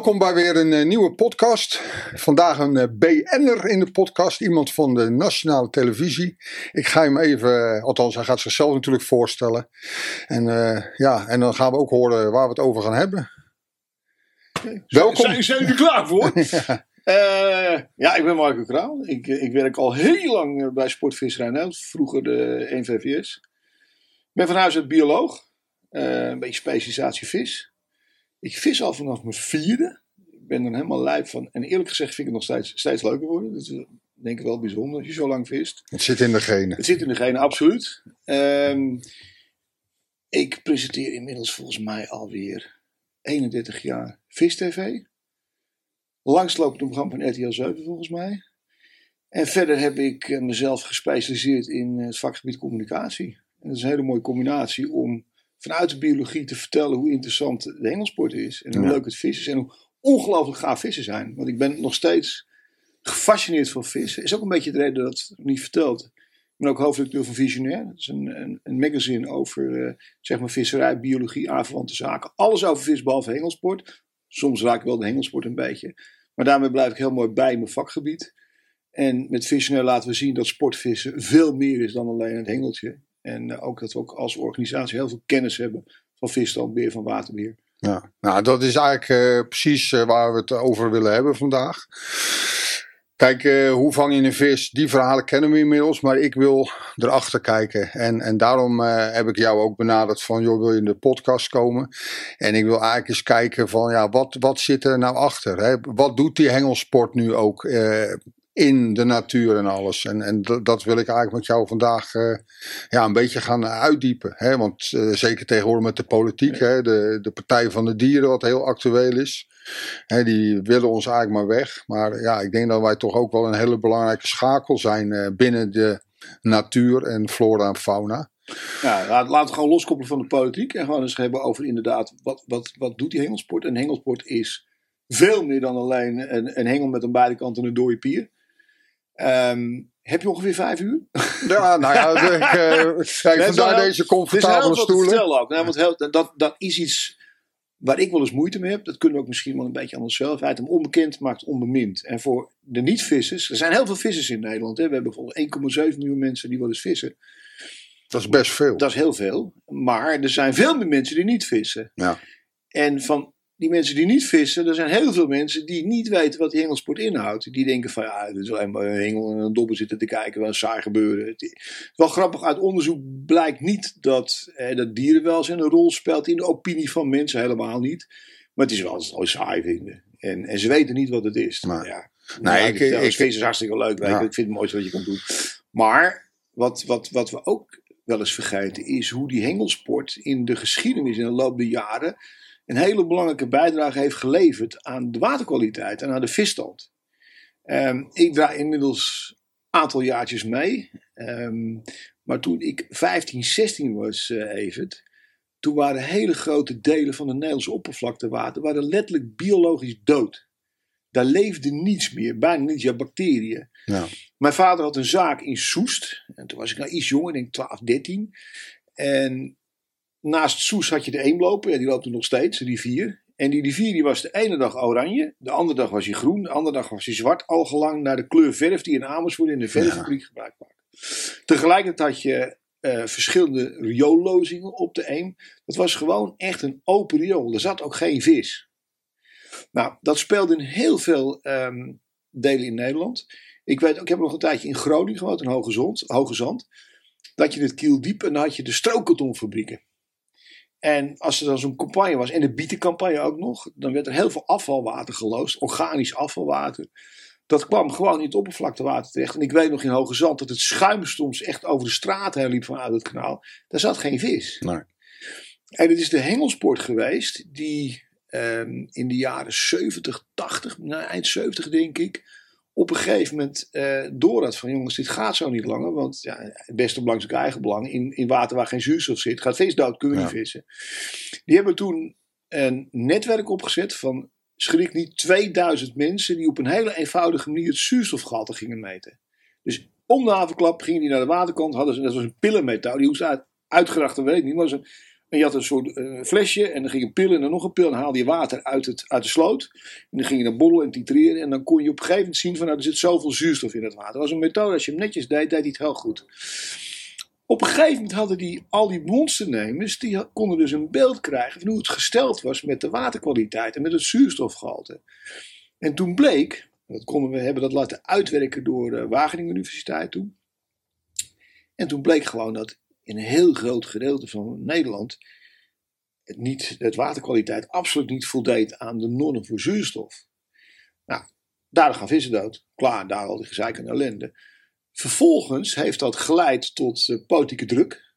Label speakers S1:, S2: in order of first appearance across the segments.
S1: Welkom bij weer een eh, nieuwe podcast. Vandaag een uh, BN'er in de podcast, iemand van de nationale televisie. Ik ga hem even, eh, althans hij gaat zichzelf natuurlijk voorstellen. En ja, en dan gaan we ook horen waar we het over gaan hebben.
S2: Welkom. Zijn, zijn jullie klaar voor? ja. ja. ik ben Marco Kraal. Ik, ik werk al heel lang bij Sportvisserij Nederland, vroeger de NVVS. Ik ben van huis uit bioloog, een beetje specialisatie vis. Ik vis al vanaf mijn vierde. Ik ben er helemaal lijp van. En eerlijk gezegd vind ik het nog steeds, steeds leuker worden. Dat is denk ik wel bijzonder als je zo lang vist.
S1: Het zit in de genen.
S2: Het zit in de genen, absoluut. Um, ik presenteer inmiddels volgens mij alweer 31 jaar Vis TV. Langslopend programma van RTL 7 volgens mij. En verder heb ik eh, mezelf gespecialiseerd in het vakgebied communicatie. En dat is een hele mooie combinatie om vanuit de biologie te vertellen hoe interessant de hengelsport is. En hoe leuk het vissen is. En hoe ongelooflijk gaaf vissen zijn. Want ik ben nog steeds gefascineerd van vissen. Is ook een beetje de reden dat ik het niet verteld. Ik ben ook hoofdredacteur van Visionair. Dat is een, een, een magazine over uh, zeg maar visserij, biologie, aanverwante zaken. Alles over vis, behalve hengelsport. Soms raak ik wel de hengelsport een beetje. Maar daarmee blijf ik heel mooi bij mijn vakgebied. En met Visionair laten we zien dat sportvissen veel meer is dan alleen het hengeltje. En eh, ook dat we ook als organisatie heel veel kennis hebben van visstandbeheer, van waterbeheer.
S1: Ja, nou dat is eigenlijk uh, precies uh, waar we het over willen hebben vandaag. Kijk, hoe vang je een vis? Die verhalen kennen we inmiddels, maar ik wil erachter kijken. En, en daarom heb ik jou ook benaderd van, joh, wil je in de podcast komen? En ik wil eigenlijk eens kijken van, ja, wat, wat zit er nou achter? Hè? Wat doet die hengelsport nu ook? In de natuur en alles. En, en dat wil ik eigenlijk met jou vandaag uh, ja, een beetje gaan uitdiepen. Hè? Want uh, zeker tegenwoordig met de politiek, hè? De, de Partij van de Dieren, wat heel actueel is. Hè, die willen ons eigenlijk maar weg. Maar ja, ik denk dat wij toch ook wel een hele belangrijke schakel zijn uh, binnen de natuur en flora en fauna.
S2: Ja, laten we gewoon loskoppelen van de politiek en gewoon eens hebben over inderdaad, wat, wat, wat doet die hengelsport? En hengelsport is veel meer dan alleen een, een hengel met aan beide kanten een dode pier. Um, heb je ongeveer vijf uur?
S1: Ja, nou ja, ik, uh, kijk, vandaar deze comfortabele stoelen.
S2: ook. Nou, want heel, dat, dat is iets waar ik wel eens moeite mee heb. Dat kunnen we ook misschien wel een beetje aan onszelf. Uit onbekend maakt onbemind. En voor de niet-vissers, er zijn heel veel vissers in Nederland. Hè. We hebben bijvoorbeeld 1,7 miljoen mensen die wel eens vissen.
S1: Dat is best veel.
S2: Dat is heel veel. Maar er zijn veel meer mensen die niet vissen.
S1: Ja.
S2: En van die mensen die niet vissen, er zijn heel veel mensen die niet weten wat die hengelsport inhoudt. Die denken van ja, het is alleen maar een hengel en een dobber zitten te kijken, wat saai gebeuren. Het is wel grappig, uit onderzoek blijkt niet dat, eh, dat dierenwelzijn een rol speelt in de opinie van mensen, helemaal niet. Maar het is wel eens saai vinden. En, en ze weten niet wat het is. Maar, ja, nee, ik, ik, ik, vind het hartstikke leuk. Ja. Ik vind het mooiste wat je kan doen. Maar wat, wat, wat we ook wel eens vergeten is hoe die hengelsport in de geschiedenis in de loop der jaren een hele belangrijke bijdrage heeft geleverd aan de waterkwaliteit en aan de visstand. Um, ik draai inmiddels een aantal jaartjes mee. Um, maar toen ik 15, 16 was, uh, Evert, toen waren hele grote delen van de Nederlandse oppervlaktewater waren letterlijk biologisch dood. Daar leefde niets meer, bijna niets, ja, bacteriën.
S1: Ja.
S2: Mijn vader had een zaak in Soest. En toen was ik nou iets jonger, ik denk 12, 13. En naast Soes had je de Eemlopen, die loopt er nog steeds, de rivier. En die rivier die was de ene dag oranje, de andere dag was hij groen, de andere dag was hij zwart, al gelang naar de kleur verf die in Amersfoort in de verffabriek ja. gebruikt maakte. Tegelijkertijd had je uh, verschillende rioollozingen op de Eem. Dat was gewoon echt een open riool. Er zat ook geen vis. Nou, dat speelde in heel veel um, delen in Nederland. Ik weet, ik heb nog een tijdje in Groningen gewoond, in Zand. Hoge Zand dat je het kiel diep en dan had je de strookkartonfabrieken. En als er dan zo'n campagne was, en de bietencampagne ook nog, dan werd er heel veel afvalwater geloosd, organisch afvalwater. Dat kwam gewoon in het oppervlaktewater terecht. En ik weet nog in Hoge Zand dat het schuim soms echt over de straat heen liep vanuit het kanaal. Daar zat geen vis.
S1: Nee.
S2: En het is de hengelsport geweest die um, in de jaren 70, 80, nou, eind 70 denk ik, op een gegeven moment uh, door had van jongens, dit gaat zo niet langer. Want ja, het beste belang is ook eigen belang. In, in water waar geen zuurstof zit, gaat vis dood, kunnen we niet vissen. Die hebben toen een netwerk opgezet van, schrik niet, 2000 mensen die op een hele eenvoudige manier het zuurstofgehalte gingen meten. Dus om de havenklap gingen die naar de waterkant, hadden ze, dat was een pillenmethode, die hoe ze uit, uitgeracht, weet ik niet, maar was een, En je had een soort eh, flesje en dan ging een pil en dan nog een pil. En dan haalde je water uit, het, uit de sloot. En dan ging je dan borrelen en titreren. En dan kon je op een gegeven moment zien van nou, er zit zoveel zuurstof in het water. Dat was een methode, als je hem netjes deed, deed hij het heel goed. Op een gegeven moment hadden die, al die monsternemers, die konden dus een beeld krijgen van hoe het gesteld was met de waterkwaliteit en met het zuurstofgehalte. En toen bleek, dat konden we hebben dat laten uitwerken door de Wageningen Universiteit toen. En toen bleek gewoon dat in een heel groot gedeelte van Nederland het, niet, het waterkwaliteit absoluut niet voldeed aan de normen voor zuurstof. Nou, daardoor gaan vissen dood. Klaar, daar al die gezeik en ellende. Vervolgens heeft dat geleid tot eh, politieke druk.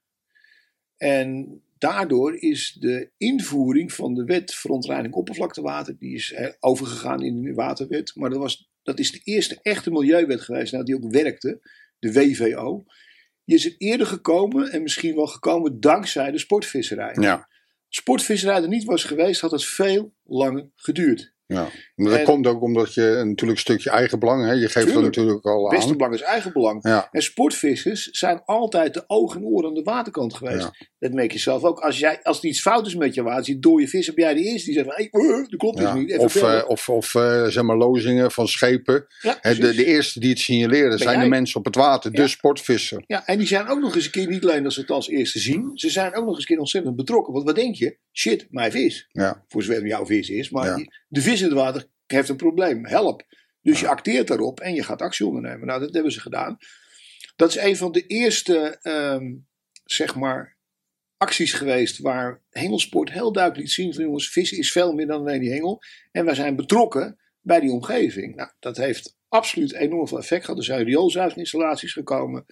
S2: En daardoor is de invoering van de wet verontreiniging oppervlaktewater, die is eh, overgegaan in de waterwet. Maar dat, was, dat is de eerste echte milieuwet geweest nou, die ook werkte, de WVO. Die is er eerder gekomen en misschien wel gekomen dankzij de sportvisserij.
S1: Ja,
S2: Sportvisserij er niet was geweest, had het veel langer geduurd.
S1: Ja. Maar dat
S2: En-
S1: komt ook omdat je natuurlijk een stukje eigen belang, hè? je geeft dat
S2: Tuurlijk.
S1: natuurlijk al
S2: Beste
S1: aan.
S2: belang is eigen belang.
S1: Ja,
S2: En sportvissers zijn altijd de ogen en oren aan de waterkant geweest.
S1: Ja.
S2: Dat merk je zelf ook. Als, jij, als er iets fout is met je water, zie je dode vis, heb jij de eerste die zegt van, hey, uh, dat klopt
S1: ja.
S2: dus niet. Even
S1: Of, eh, of, of eh, zeg maar lozingen van schepen. Hè, de, de eerste die het signaleren zijn
S2: jij?
S1: de mensen op het water, de
S2: Ja.
S1: sportvisser.
S2: ja, en die zijn ook nog eens een keer, niet alleen dat ze het als eerste zien, ze zijn ook nog eens een keer ontzettend betrokken. Want wat denk je? Shit, mijn vis.
S1: Ja,
S2: Voor zover jouw vis is. Maar
S1: Ja.
S2: de vis in het water heeft een probleem. Help. Dus je acteert daarop en je gaat actie ondernemen. Nou, dat hebben ze gedaan. Dat is een van de eerste, ehm, zeg maar, acties geweest waar Hengelsport heel duidelijk liet zien van jongens, vissen is veel meer dan alleen die hengel. En wij zijn betrokken bij die omgeving. Nou, dat heeft absoluut enorm veel effect gehad. Er zijn rioolzuiveringsinstallaties gekomen.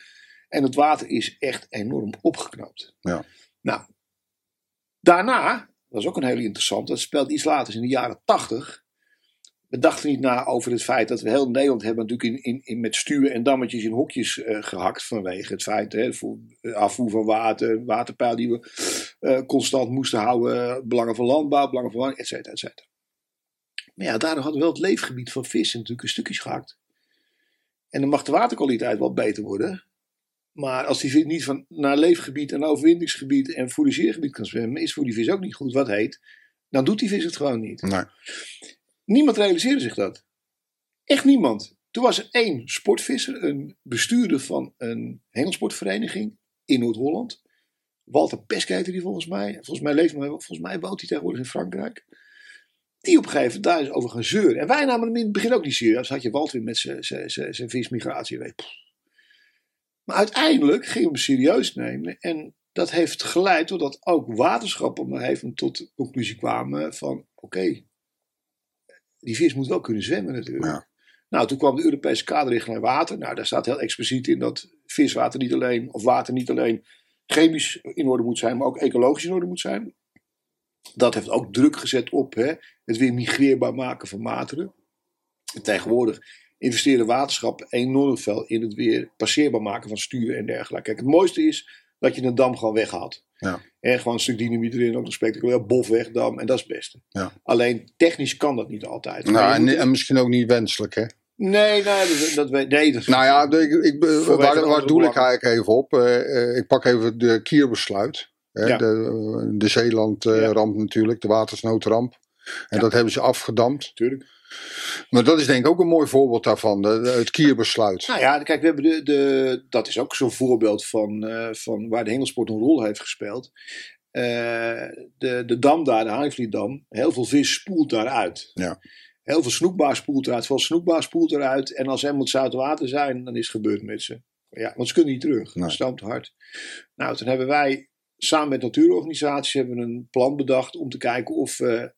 S2: En het water is echt enorm opgeknapt.
S1: Ja.
S2: Nou, daarna, dat is ook een hele interessante, dat speelt iets later, in de jaren tachtig. We dachten niet na over het feit dat we heel Nederland hebben natuurlijk in, in, met stuwen en dammetjes in hokjes eh, gehakt. Vanwege het feit, hè, voor eh, afvoer van water, waterpeil die we eh, constant moesten houden, belangen van landbouw, belangen van et cetera, et cetera. Maar ja, daardoor hadden we wel het leefgebied van vissen natuurlijk in stukjes gehakt. En dan mag de waterkwaliteit wel beter worden. Maar als die vis niet van, naar leefgebied en overwinteringsgebied en fourageergebied kan zwemmen, is voor die vis ook niet goed wat heet. Dan doet die vis het gewoon niet.
S1: nee.
S2: Niemand realiseerde zich dat. Echt niemand. Toen was er één sportvisser, een bestuurder van een hengelsportvereniging in Noord-Holland. Walter Pesk heette die volgens mij. Volgens mij, leeft, hij- volgens mij woont hij tegenwoordig in Frankrijk. Die op een gegeven moment daar is over gaan zeuren. En wij namen hem in het begin ook niet serieus. Had je Walter weer met zijn vismigratie. weet. Maar uiteindelijk gingen we hem serieus nemen. En dat heeft geleid doordat ook waterschappen gegeven moment tot de conclusie kwamen van... Oké, die vis moet wel kunnen zwemmen natuurlijk.
S1: Ja.
S2: Nou, toen kwam de Europese kaderrichtlijn water. Nou, daar staat heel expliciet in dat viswater niet alleen, of water niet alleen chemisch in orde moet zijn, maar ook ecologisch in orde moet zijn. Dat heeft ook druk gezet op hè, het weer migreerbaar maken van wateren. En tegenwoordig investeren waterschappen enorm veel in het weer passeerbaar maken van stuwen en dergelijke. Kijk, het mooiste is dat je een dam gewoon weghaalt.
S1: Ja.
S2: En gewoon een stuk dynamiet erin, ook een spectaculair bof wegdam. En dat is het beste.
S1: Ja.
S2: Alleen technisch kan dat niet altijd.
S1: Nou, en, misschien ook niet wenselijk, hè?
S2: Nee, nee, dat, dat, weet- nee, dat
S1: Nou ja, ik, ik, waar, waar
S2: andere
S1: doe ik eigenlijk even op? Eh, eh, ik pak even de kierbesluit. Hè,
S2: Ja.
S1: De, de Zeeland-ramp natuurlijk, de watersnoodramp. En
S2: Ja.
S1: dat hebben ze afgedamd.
S2: natuurlijk.
S1: Maar dat is denk ik ook een mooi voorbeeld daarvan, het kierbesluit.
S2: Nou ja, kijk, we hebben de, de, dat is ook zo'n voorbeeld van, eh, van waar de hengelsport een rol heeft gespeeld. Eh, de, de dam daar, de Haringvlietdam, heel veel vis spoelt daaruit.
S1: Ja.
S2: Heel veel snoekbaar spoelt eruit, veel snoekbaar spoelt eruit. En als ze helemaal het zout water zijn, dan is het gebeurd met ze. Ja, want ze kunnen niet terug.
S1: Nee.
S2: Dat hard. Nou, toen hebben wij samen met natuurorganisaties hebben een plan bedacht om te kijken of we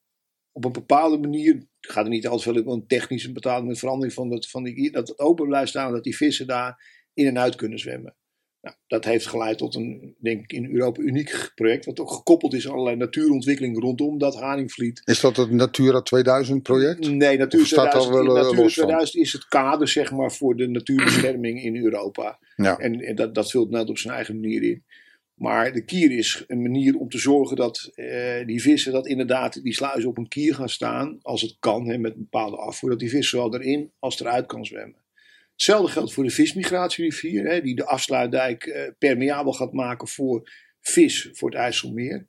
S2: op een bepaalde manier, ik ga er niet altijd veel op, een technische betaling met verandering van, dat, van die, dat het open blijft staan, dat die vissen daar in en uit kunnen zwemmen. Nou, dat heeft geleid tot een, denk ik, in Europa uniek project, wat ook gekoppeld is aan allerlei natuurontwikkeling rondom dat haringvliet.
S1: Is dat het Natura 2000 project?
S2: Nee,
S1: daar
S2: 2000,
S1: wel, eh,
S2: Natuur
S1: los van?
S2: 2000 is het kader zeg maar, voor de natuurbescherming in Europa.
S1: Ja.
S2: En, en dat, dat vult net op zijn eigen manier in. Maar de kier is een manier om te zorgen dat eh, die vissen, dat inderdaad die sluizen op een kier gaan staan, als het kan, hè, met een bepaalde afvoer, dat die vis zowel erin als eruit kan zwemmen. Hetzelfde geldt voor de vismigratierivier, hè, die de afsluitdijk eh, permeabel gaat maken voor vis voor het IJsselmeer.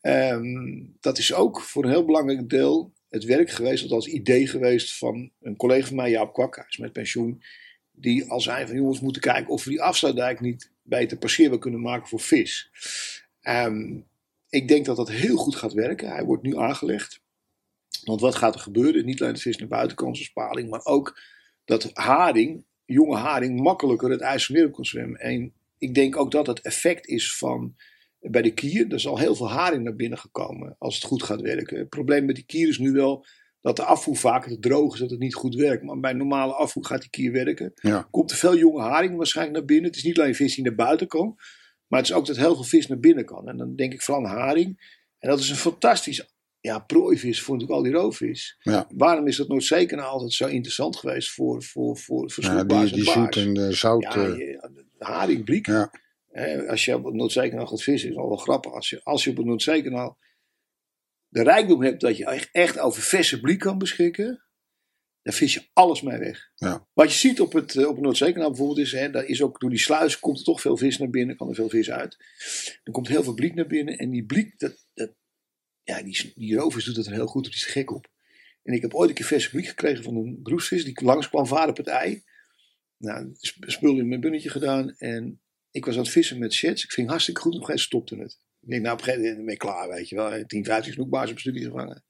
S2: Ehm, dat is ook voor een heel belangrijk deel het werk geweest, althans idee geweest van een collega van mij, Jaap Kwak, is met pensioen, die al zei van jongens moeten kijken of we die afsluitdijk niet beter passeerbaar kunnen maken voor vis. Ehm, ik denk dat dat heel goed gaat werken. Hij wordt nu aangelegd. Want wat gaat er gebeuren? Niet alleen de vis naar buiten kan spaling, maar ook dat haring, jonge haring, makkelijker het IJsselmeer kan zwemmen. En ik denk ook dat het effect is van bij de kier. Er is al heel veel haring naar binnen gekomen als het goed gaat werken. Het probleem met die kier is nu wel dat de afvoer vaak te droog is, dat het niet goed werkt. Maar bij normale afvoer gaat die kier werken.
S1: Ja.
S2: Komt er veel jonge haring waarschijnlijk naar binnen. Het is niet alleen vis die naar buiten kan, maar het is ook dat heel veel vis naar binnen kan. En dan denk ik vooral aan haring. En dat is een fantastisch ja, prooivis voor natuurlijk al die roofvis.
S1: Ja.
S2: Waarom is dat Noordzeekanaal altijd zo interessant geweest voor, voor, voor, voor
S1: Ja, die, die
S2: en
S1: zoet
S2: baars?
S1: en de zout.
S2: Ja,
S1: eh,
S2: je- haring, bliek.
S1: Ja.
S2: Eh, als je op het Noordzeekanaal gaat vissen, is al wel grappig. Als je, als je op het Noordzeekanaal de rijkdom hebt dat je echt, over verse bliek kan beschikken, dan vis je alles mee weg.
S1: Ja.
S2: Wat je ziet op het, eh, op het Noordzeekanaal bijvoorbeeld is, hè, daar is ook door die sluis komt er toch veel vis naar binnen, kan er veel vis uit. Er komt heel veel bliek naar binnen en die bliek, dat, dat, ja, die, die rovers doet dat er heel goed, die is gek op. En ik heb ooit een keer verse bliek gekregen van een broesvis die langs kwam varen op het ei. Nou, sp- spul in mijn bunnetje gedaan en ik was aan het vissen met sheds. Ik ging hartstikke goed, nog geen stopte het. Ik denk, nou op een gegeven moment ben ik klaar, weet je wel. 10, 15 snoekbaars op studie gevangen.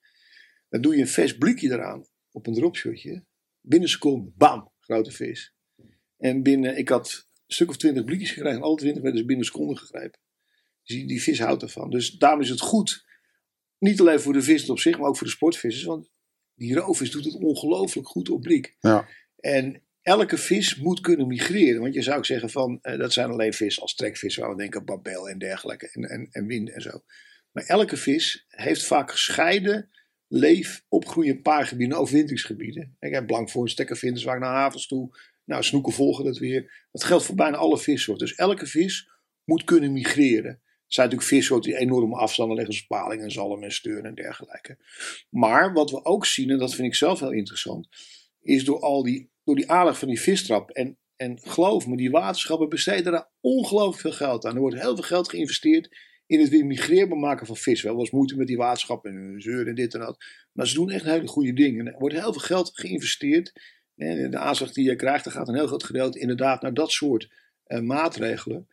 S2: Dan doe je een vers blikje eraan op een dropshotje. Binnen een seconde, bam, grote vis. En binnen, ik had een stuk of twintig blikjes gekregen. Alle twintig werden dus binnen een seconde gegrepen. Dus die, die vis houdt ervan. Dus daarom is het goed. Niet alleen voor de vis op zich, maar ook voor de sportvissers. Want die roofvis doet het ongelooflijk goed op blik.
S1: Ja.
S2: En elke vis moet kunnen migreren. Want je zou ook zeggen van, eh, dat zijn alleen vis als trekvis, waar we denken babel en dergelijke, en, en, en wind en zo. Maar elke vis heeft vaak gescheiden leef, opgroeien paargebieden, overwinteringsgebieden. Ik heb blankvoorn, stekkervinders, waar naar havens toe. Nou, snoeken volgen dat weer. Dat geldt voor bijna alle vissoorten. Dus elke vis moet kunnen migreren. Er zijn natuurlijk vissoorten die enorme afstanden leggen, zoals en zalm en steun en dergelijke. Maar wat we ook zien, en dat vind ik zelf heel interessant, is door al die, door die aandacht van die vistrap. En, en geloof me, die waterschappen besteden daar ongelooflijk veel geld aan. Er wordt heel veel geld geïnvesteerd in het weer migreerbaar maken van vis. Wel was moeite met die waterschappen en zeuren en dit en dat. Maar ze doen echt hele goede dingen. Er wordt heel veel geld geïnvesteerd. En de aanslag die je krijgt, daar gaat een heel groot gedeelte inderdaad naar dat soort eh, maatregelen.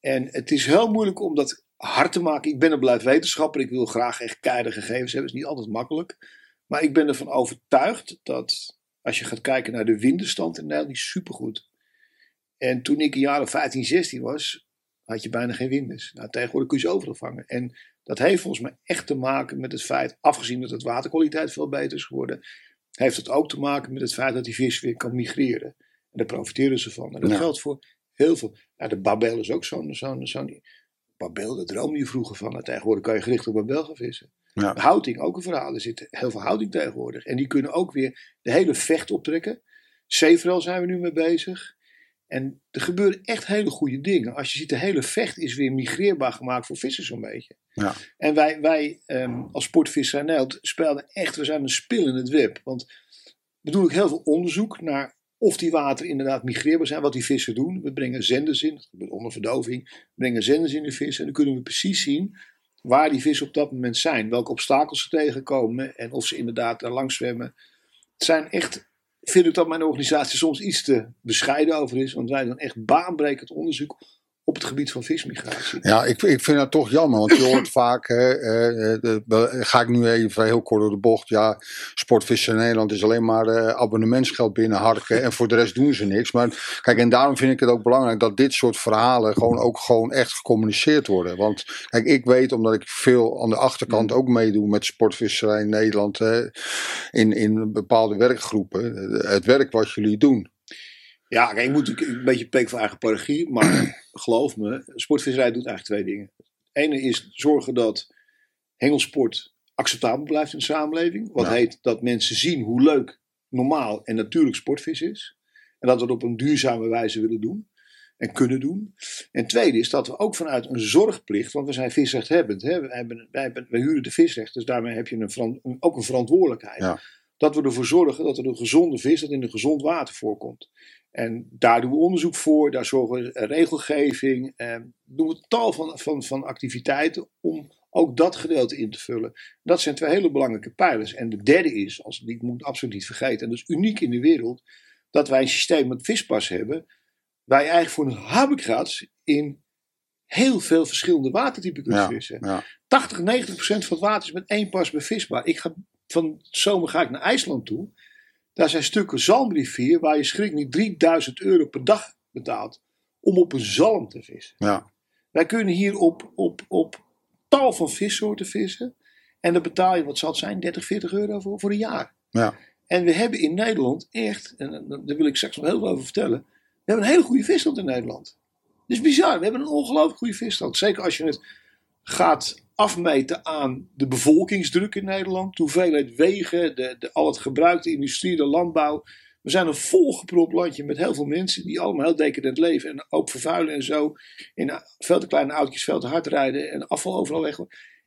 S2: En het is heel moeilijk om dat hard te maken. Ik ben een blijf wetenschapper. Ik wil graag echt keiharde gegevens hebben. Het is niet altijd makkelijk. Maar ik ben ervan overtuigd dat als je gaat kijken naar de windenstand in Nederland, die is supergoed. En toen ik jaar of 15, 16 was, had je bijna geen windes. Nou, tegenwoordig kun je ze overal vangen. En dat heeft volgens mij echt te maken met het feit, afgezien dat het waterkwaliteit veel beter is geworden, heeft het ook te maken met het feit dat die vis weer kan migreren. En daar profiteren ze van. En dat
S1: Ja.
S2: geldt voor heel veel. Ja, de babel is ook zo'n. zo'n zo'n babel, daar droomde je vroeger van. En tegenwoordig kan je gericht op babel gaan vissen.
S1: Ja.
S2: Houding, ook een verhaal. Er zit heel veel houding tegenwoordig. En die kunnen ook weer de hele vecht optrekken. Zeevrel zijn we nu mee bezig. En er gebeuren echt hele goede dingen. Als je ziet, de hele vecht is weer migreerbaar gemaakt voor vissers zo'n beetje.
S1: Ja.
S2: En wij, wij ehm, als sportvisser Nederland spelen echt, we zijn een spil in het web. Want we doen ook heel veel onderzoek naar of die wateren inderdaad migreerbaar zijn, wat die vissen doen. We brengen zenders in, dat gebeurt onder verdoving, we brengen zenders in de vissen. En dan kunnen we precies zien waar die vissen op dat moment zijn. Welke obstakels ze tegenkomen en of ze inderdaad daar langs zwemmen. Het zijn echt, vind ik dat mijn organisatie soms iets te bescheiden over is. Want wij doen echt baanbrekend onderzoek op het gebied van vismigratie.
S1: Ja, ik, ik vind dat toch jammer, want je hoort vaak, hè, eh, eh, de- ga ik nu even heel kort door de bocht, ja, sportvissen in Nederland is alleen maar eh, abonnementsgeld binnenharken en voor de rest doen ze niks. Maar kijk, en daarom vind ik het ook belangrijk dat dit soort verhalen gewoon ook gewoon echt gecommuniceerd worden. Want kijk, ik weet, omdat ik veel aan de achterkant ook meedoe met sportvisserij in Nederland, eh, in, in bepaalde werkgroepen, het werk wat jullie doen.
S2: Ja, ik moet natuurlijk een beetje plek voor eigen parochie. Maar geloof me, sportvisserij doet eigenlijk twee dingen. Het ene is zorgen dat hengelsport acceptabel blijft in de samenleving. Wat
S1: Ja.
S2: heet dat mensen zien hoe leuk, normaal en natuurlijk sportvis is. En dat we het op een duurzame wijze willen doen. En kunnen doen. En tweede is dat we ook vanuit een zorgplicht, want we zijn visrechthebbend. Hè? Wij, hebben, wij, hebben, wij huren de visrecht, dus daarmee heb je een- ook een verantwoordelijkheid.
S1: Ja.
S2: Dat we ervoor zorgen dat er een gezonde vis, dat in een gezond water voorkomt. En daar doen we onderzoek voor, daar zorgen we regelgeving, eh, doen we tal van, van, van activiteiten om ook dat gedeelte in te vullen. Dat zijn twee hele belangrijke pijlers. En de derde is, als die moet absoluut niet vergeten, en dat is uniek in de wereld, dat wij een systeem met vispas hebben, waar je eigenlijk voor een habigrats in heel veel verschillende watertypen kunt vissen.
S1: Ja.
S2: 80, 90 procent van het water is met één pas bevisbaar. Ik ga, van zomer ga ik naar IJsland toe. Daar zijn stukken zalmrivier waar je schrik niet 3000 euro per dag betaalt om op een zalm te vissen.
S1: Ja.
S2: Wij kunnen hier op, op, op tal van vissoorten vissen. En dan betaal je, wat zal het zijn, 30, 40 euro voor, voor een jaar.
S1: Ja.
S2: En we hebben in Nederland echt, en daar wil ik straks nog heel veel over vertellen. We hebben een hele goede visstand in Nederland. Het is bizar, we hebben een ongelooflijk goede visstand. Zeker als je het gaat afmeten aan de bevolkingsdruk in Nederland. De hoeveelheid wegen, de, de, al het gebruik, de industrie, de landbouw. We zijn een volgepropt landje met heel veel mensen die allemaal heel decadent leven. En ook vervuilen en zo. In veel te kleine autootjes, veel te hard rijden en afval overal weg.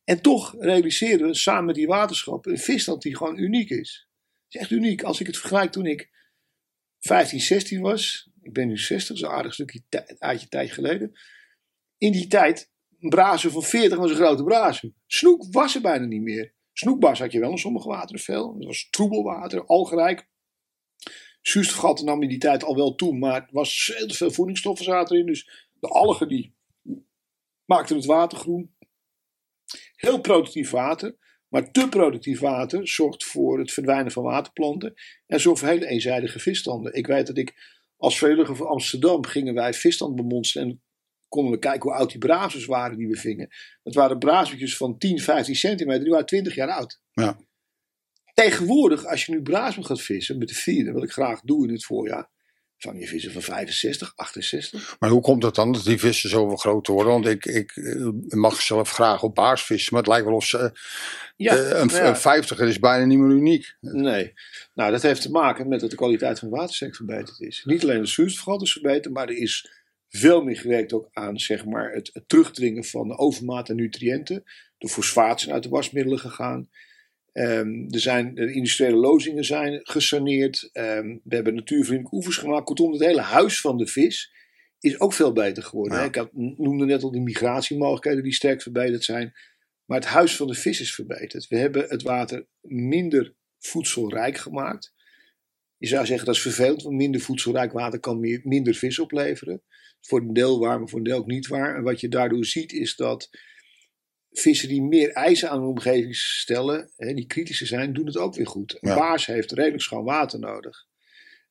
S2: En toch realiseren we samen met die waterschappen een visstand die gewoon uniek is. Het is echt uniek. Als ik het vergelijk toen ik 15, 16 was. Ik ben nu 60, zo'n aardig stukje tijd, tijd geleden. In die tijd een brazen van 40 was een grote brazen. Snoek was er bijna niet meer. Snoekbars had je wel in sommige wateren veel. Dat was troebelwater, algerijk. Zuurstofgehalte nam in die tijd al wel toe, maar er was heel veel voedingsstoffen zaten erin. Dus de algen die maakten het water groen. Heel productief water, maar te productief water zorgt voor het verdwijnen van waterplanten en zorgt voor hele eenzijdige visstanden. Ik weet dat ik als vrijwilliger van Amsterdam gingen wij visstand bemonsteren en konden we kijken hoe oud die brazers waren die we vingen. Dat waren brazertjes van 10, 15 centimeter, die waren 20 jaar oud.
S1: Ja.
S2: Tegenwoordig, als je nu brazen gaat vissen met de vierde, wat ik graag doe in het voorjaar, van je vissen van 65, 68.
S1: Maar hoe komt het dan dat die vissen zoveel groter worden? Want ik, ik eh, mag zelf graag op baars vissen, maar het lijkt wel of ze. Ja, uh, een, ja. een 50 is bijna niet meer uniek.
S2: Nee, nou dat heeft te maken met dat de kwaliteit van het watersek verbeterd is. Niet alleen de zuurstofgehalte is verbeterd, maar er is veel meer gewerkt ook aan zeg maar, het, het terugdringen van overmaat aan nutriënten. De fosfaat zijn uit de wasmiddelen gegaan. Um, er zijn, de industriële lozingen zijn gesaneerd. Um, we hebben natuurvriendelijke oevers gemaakt. Kortom, het hele huis van de vis is ook veel beter geworden. Ja. Ik had, noemde net al de migratiemogelijkheden die sterk verbeterd zijn. Maar het huis van de vis is verbeterd. We hebben het water minder voedselrijk gemaakt. Je zou zeggen dat is vervelend, want minder voedselrijk water kan meer, minder vis opleveren. Voor een deel waar, maar voor een deel ook niet waar. En wat je daardoor ziet is dat vissen die meer eisen aan hun omgeving stellen, hè, die kritischer zijn, doen het ook weer goed. Een baars heeft redelijk schoon water nodig.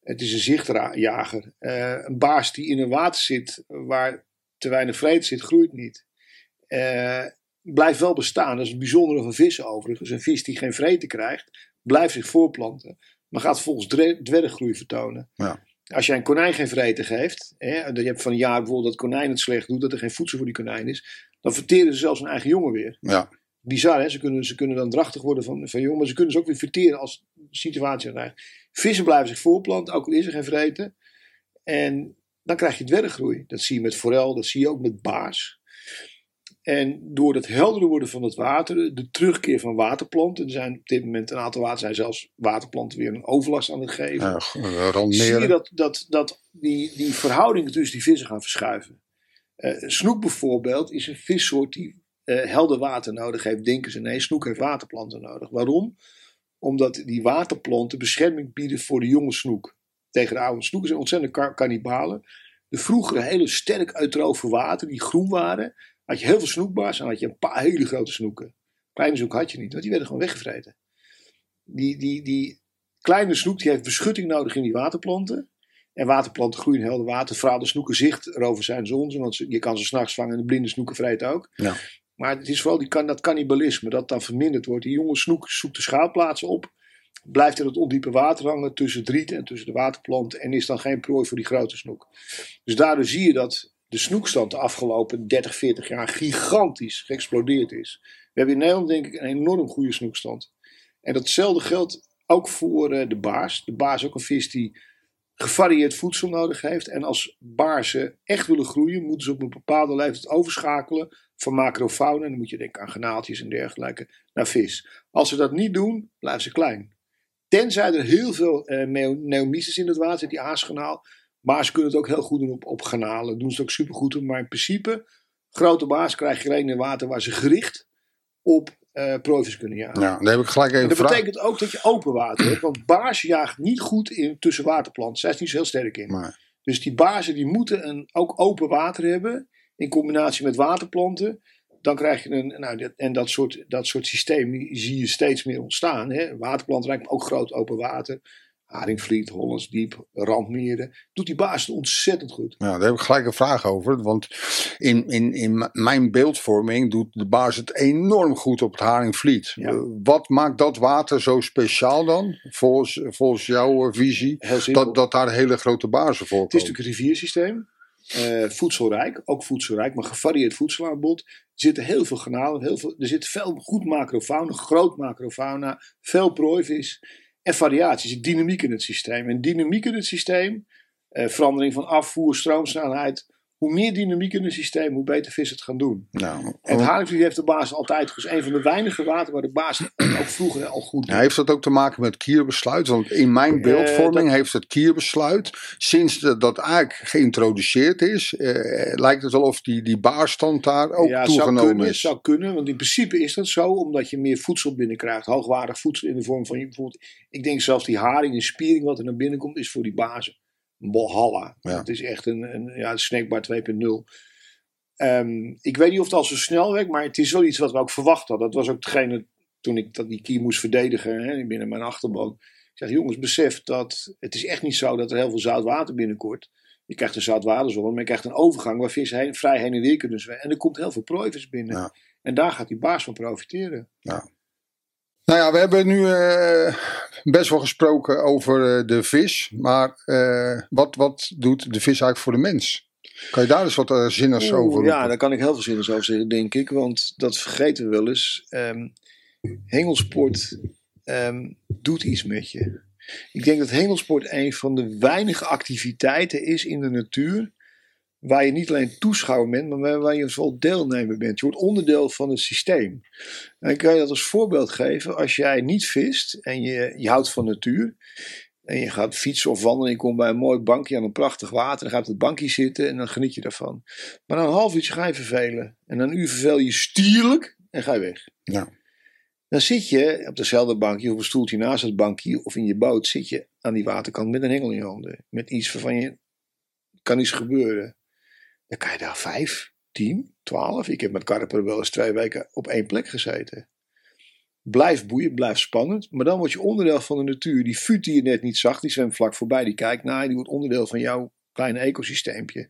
S2: Het is een zichtjager. Uh, een baars die in een water zit waar te weinig vrede zit, groeit niet. Uh, blijft wel bestaan. Dat is het bijzondere van vissen overigens. Een vis die geen vrede krijgt, blijft zich voorplanten. Maar gaat volgens dwerggroei vertonen.
S1: Ja.
S2: Als jij een konijn geen vreten geeft, hè, je hebt van een jaar bijvoorbeeld dat konijn het slecht doet, dat er geen voedsel voor die konijn is, dan verteren ze zelfs hun eigen jongen weer.
S1: Ja.
S2: Bizar, hè? Ze kunnen, ze kunnen dan drachtig worden van, van jongen, maar ze kunnen ze ook weer verteren als de situatie krijgt. Vissen blijven zich voorplanten, ook al is er geen vreten. En dan krijg je dwerggroei. Dat zie je met forel, dat zie je ook met baars. En door het helderder worden van het water, de terugkeer van waterplanten. Er zijn op dit moment een aantal water, zijn zelfs waterplanten weer een overlast aan het geven.
S1: Ja,
S2: zie je dat, dat, dat die, die verhoudingen tussen die vissen gaan verschuiven. Uh, snoek bijvoorbeeld is een vissoort die uh, helder water nodig heeft. Denken ze nee, snoek heeft waterplanten nodig. Waarom? Omdat die waterplanten bescherming bieden voor de jonge snoek. Tegen de oude snoeken zijn ontzettend kannibalen. De vroegere hele sterk uitroven water die groen waren had je heel veel snoekbaars en had je een paar hele grote snoeken. Kleine snoek had je niet, want die werden gewoon weggevreten. Die, die, die kleine snoek die heeft beschutting nodig in die waterplanten. En waterplanten groeien in helder water. Vooral de snoeken zicht erover zijn zonze, want je kan ze s'nachts vangen en de blinde snoeken vreten ook.
S1: Ja.
S2: Maar het is vooral die, dat cannibalisme dat dan verminderd wordt. Die jonge snoek zoekt de schuilplaatsen op. Blijft in het ondiepe water hangen tussen het riet en tussen de waterplanten. En is dan geen prooi voor die grote snoek. Dus daardoor zie je dat de snoekstand de afgelopen 30, 40 jaar gigantisch geëxplodeerd is. We hebben in Nederland denk ik een enorm goede snoekstand. En datzelfde geldt ook voor uh, de baars. De baars is ook een vis die gevarieerd voedsel nodig heeft. En als baarsen echt willen groeien, moeten ze op een bepaalde leeftijd overschakelen van macrofauna. Dan moet je denken aan genaaltjes en dergelijke, naar vis. Als ze dat niet doen, blijven ze klein. Tenzij er heel veel neomyces in het water die aasgenaal Maar ze kunnen het ook heel goed doen op, op garnalen. Doen ze ook supergoed. Maar in principe, grote baas krijg je alleen in water waar ze gericht op uh, kunnen jagen.
S1: Ja, heb ik gelijk even
S2: dat
S1: vraag.
S2: betekent ook dat je open water hebt. Want baas jaagt niet goed in tussen waterplanten. Zij is niet zo heel sterk in.
S1: Maar,
S2: Dus die bazen die moeten een, ook open water hebben. In combinatie met waterplanten. Dan krijg je een. Nou, dat- en dat soort, dat soort systeem zie je steeds meer ontstaan. Hè? Waterplanten me ook groot open water. Haringvliet, Hollands Diep, Randmeren. Doet die baas het ontzettend goed.
S1: ja, daar heb ik gelijk een vraag over. Want in, in, in mijn beeldvorming doet de baas het enorm goed op het Haringvliet.
S2: Ja.
S1: Eh, Wat maakt dat water zo speciaal dan? Volgens, volgens jouw eh, visie. Dat, dat daar hele grote bazen voor
S2: Het is natuurlijk een riviersysteem. eh, voedselrijk, ook voedselrijk, maar gevarieerd voedselaanbod. Er zitten heel veel garnalen, heel veel, er zit veel goed macrofauna, groot macrofauna, veel prooivis en variaties, dynamiek in het systeem. En dynamiek in het systeem, eh, verandering van afvoer, stroomsnelheid. Hoe meer dynamiek in het systeem, hoe beter vis het gaan doen.
S1: Nou,
S2: En het haringvliet heeft de baas altijd, dus een van de weinige water waar de baas ook vroeger al goed deed.
S1: Ja, heeft dat ook te maken met kierbesluit? Want in mijn beeldvorming heeft het kierbesluit, sinds dat, dat eigenlijk geïntroduceerd is, eh, lijkt het wel of die, die baarstand daar ook
S2: ja, het zou
S1: toegenomen
S2: kunnen,
S1: is.
S2: zou kunnen, want in principe is dat zo, omdat je meer voedsel binnenkrijgt. Hoogwaardig voedsel in de vorm van, bijvoorbeeld, ik denk zelfs die haring en spiering wat er naar binnen komt, is voor die bazen een walhalla.
S1: Ja.
S2: Het is echt een, een ja, snackbar 2.0. Ehm, ik weet niet of het al zo snel werkt, maar het is wel iets wat we ook verwacht hadden. Dat was ook degene toen ik dat die kier moest verdedigen hè, binnen mijn achterban. Ik zeg, jongens, besef dat het is echt niet zo dat er heel veel zout water binnenkort. Je krijgt een zoutwaterzone, maar je krijgt een overgang waar heen, vrij heen en weer kunnen zwemmen. En er komt heel veel prooivis binnen.
S1: Ja.
S2: En daar gaat die baas van profiteren.
S1: Nou ja, we hebben nu eh, best wel gesproken over eh, de vis. Maar eh, wat, wat doet de vis eigenlijk voor de mens? Kan je daar eens wat uh, zinnigs
S2: Oeh,
S1: over
S2: Ja,
S1: roepen?
S2: daar kan ik heel veel zinnigs over zeggen, denk ik. Want dat vergeten we wel eens. Ehm, hengelsport ehm, doet iets met je. Ik denk dat hengelsport een van de weinige activiteiten is in de natuur. Waar je niet alleen toeschouwer bent, maar waar- je vooral deelnemer bent. Je wordt onderdeel van het systeem. En ik kan je dat als voorbeeld geven. Als jij niet vist en je, je houdt van natuur. En je gaat fietsen of wandelen. Je komt bij een mooi bankje aan een prachtig water. Dan ga je op het bankje zitten en dan geniet je daarvan. Maar na een half uurtje ga je vervelen. En na een uur vervel je stierlijk en ga je weg.
S1: Ja.
S2: Dan zit je op dezelfde bankje of een stoeltje naast het bankje of in je boot. Zit je aan die waterkant met een hengel in je handen. Met iets waarvan je kan iets gebeuren. Dan kan je daar vijf, tien, twaalf. Ik heb met karper wel eens twee weken op één plek gezeten. Blijf boeien, blijf spannend. Maar dan word je onderdeel van de natuur. Die fut die je net niet zag, die zwemt vlak voorbij. Die kijkt naar je, die wordt onderdeel van jouw kleine ecosysteempje.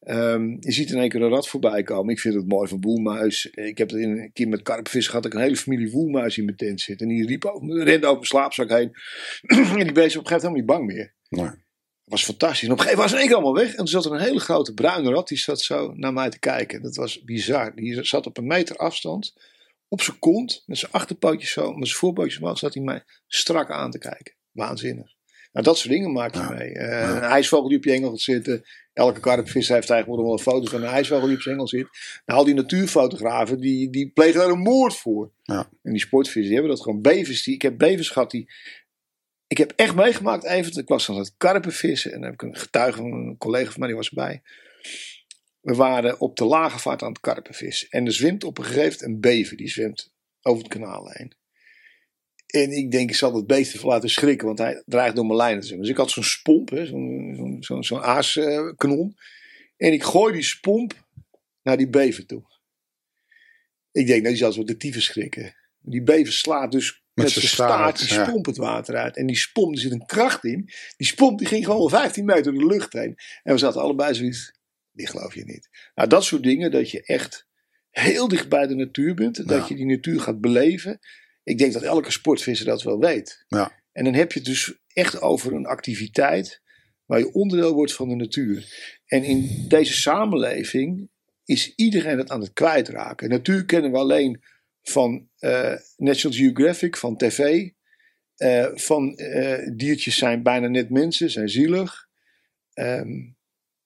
S2: Ehm, je ziet in één keer een rat voorbij komen. Ik vind het mooi van woelmuis. Ik heb het in een keer met karpvis gehad. Ik een hele familie woelmuis in mijn tent zitten. En die riep rende over mijn slaapzak heen. en die beest op een gegeven moment helemaal niet bang meer.
S1: Nee.
S2: Dat was fantastisch. En op een gegeven moment was keer allemaal weg. En toen zat er een hele grote bruine rat. Die zat zo naar mij te kijken. Dat was bizar. Die zat op een meter afstand. Op zijn kont. Met zijn achterpootjes zo. Met zijn voorpootjes omhoog. Zat hij mij strak aan te kijken. Waanzinnig. Nou, dat soort dingen maak je
S1: Ja.
S2: mee. Eh,
S1: Ja.
S2: Een ijsvogel die op je engel gaat zitten. Elke karpvis heeft tegenwoordig wel een foto van een ijsvogel die op zijn engel zit. Nou, al die natuurfotografen, die, die plegen daar een moord voor.
S1: Ja.
S2: En die sportvissen, die hebben dat gewoon. Bevers, die, ik heb bevers gehad die... Ik heb echt meegemaakt even, ik was aan het karpenvissen. En dan heb ik een getuige een collega van mij, die was erbij. We waren op de lage vaart aan het karpenvissen. En er zwemt op een gegeven moment een bever. Die zwemt over het kanaal heen. En ik denk, ik zal het beest even laten schrikken, want hij dreigt door mijn lijnen te zwemmen. Dus ik had zo'n spomp, zo'n aaskanon. En ik gooi die spomp naar die bever toe. Ik denk, nou, die zal zo de tyfus schrikken. Die bever slaat dus met,
S1: zijn
S2: zijn staart, die
S1: ja.
S2: het water uit. En die spomp, er zit een kracht in. Die spomp die ging gewoon wel 15 meter door de lucht heen. En we zaten allebei zoiets, die geloof je niet. Nou, dat soort dingen, dat je echt heel dicht bij de natuur bent. Dat
S1: Ja.
S2: je die natuur gaat beleven. Ik denk dat elke sportvisser dat wel weet.
S1: Ja.
S2: En dan heb je het dus echt over een activiteit waar je onderdeel wordt van de natuur. En in deze samenleving is iedereen het aan het kwijtraken. Natuur kennen we alleen van eh, National Geographic, van tv. eh, van eh, diertjes zijn bijna net mensen, zijn zielig. Ehm,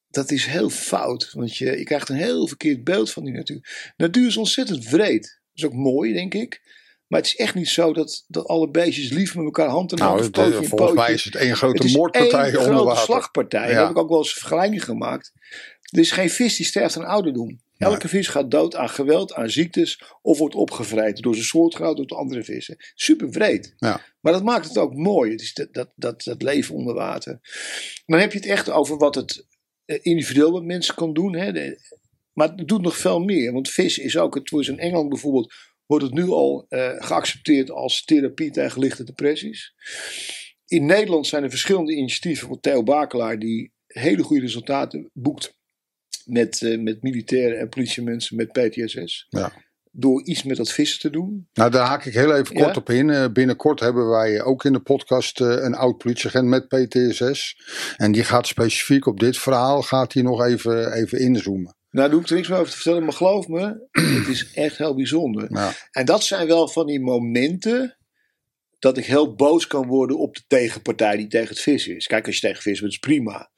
S2: dat is heel fout, want je, je krijgt een heel verkeerd beeld van die natuur. Natuur is ontzettend wreed. Dat is ook mooi, denk ik. Maar het is echt niet zo dat, dat alle beestjes lief met elkaar hand in hand
S1: Nou,
S2: pootje
S1: volgens
S2: pootje.
S1: mij is het één grote
S2: Het
S1: moordpartij
S2: één
S1: onder
S2: grote
S1: water.
S2: slagpartij.
S1: Ja.
S2: Daar heb ik ook wel eens een vergelijking gemaakt. Er is geen vis die sterft aan ouderdom. Elke vis gaat dood aan geweld, aan ziektes of wordt opgevreten door zijn soortgenoot of door andere vissen. Super breed.
S1: Ja.
S2: Maar dat maakt het ook mooi. Het is dat, dat, dat, dat leven onder water. Dan heb je het echt over wat het eh, individueel wat mensen kan doen. Hè. De- maar het doet nog veel meer. Want vis is ook, het in Engeland bijvoorbeeld, wordt het nu al eh, geaccepteerd als therapie tegen lichte depressies. In Nederland zijn er verschillende initiatieven van Theo Bakelaar die hele goede resultaten boekt met, eh, met militairen en politiemensen met PTSS.
S1: Ja.
S2: Door iets met dat vissen te doen.
S1: Nou, daar haak ik heel even
S2: Ja?
S1: kort op in. Eh, binnenkort hebben wij ook in de podcast eh, een oud politieagent met PTSS. En die gaat specifiek op dit verhaal gaat hij nog even, even inzoomen.
S2: Nou, daar hoef ik er niks meer over te vertellen, maar geloof me, het is echt heel bijzonder.
S1: Ja.
S2: En dat zijn wel van die momenten dat ik heel boos kan worden op de tegenpartij die tegen het vissen is. Kijk, als je tegen vis bent, is prima.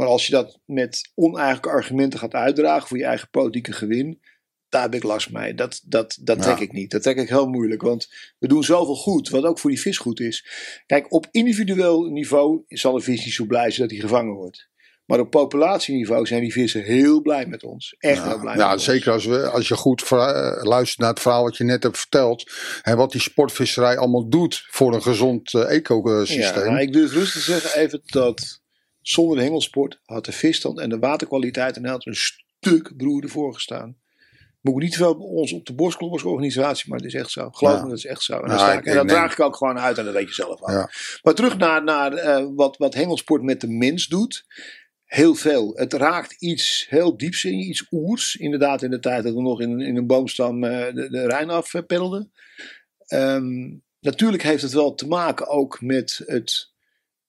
S2: Maar als je dat met oneigenlijke argumenten gaat uitdragen voor je eigen politieke gewin, daar heb ik last mee. Dat, dat, dat
S1: Ja.
S2: trek ik niet. Dat trek ik heel moeilijk, want we doen zoveel goed, wat ook voor die vis goed is. Kijk, op individueel niveau zal een vis niet zo blij zijn dat hij gevangen wordt. Maar op populatieniveau zijn die vissen heel blij met ons. Echt heel blij
S1: Ja,
S2: met ons.
S1: zeker als, we, als je goed eh, luistert naar het verhaal wat je net hebt verteld. En wat die sportvisserij allemaal doet voor een gezond eh, ecosysteem.
S2: Ja, nou, ik durf rustig te zeggen even dat zonder de hengelsport had de visstand en de waterkwaliteit in Nederland een stuk broerder voorgestaan. Moet ik niet veel bij ons op de borst kloppen als organisatie, maar het is echt zo. Geloof
S1: Ja.
S2: me, dat is echt zo. En,
S1: Nou, ik-
S2: dat draag ik ook gewoon uit en dat weet je zelf.
S1: Ja.
S2: Maar terug naar, naar eh, wat, wat hengelsport met de mens doet. Heel veel. Het raakt iets heel dieps in iets oers. Inderdaad, in de tijd dat we nog in, in een boomstam eh, de, de Rijn afpeddelden. Ehm, natuurlijk heeft het wel te maken ook met het,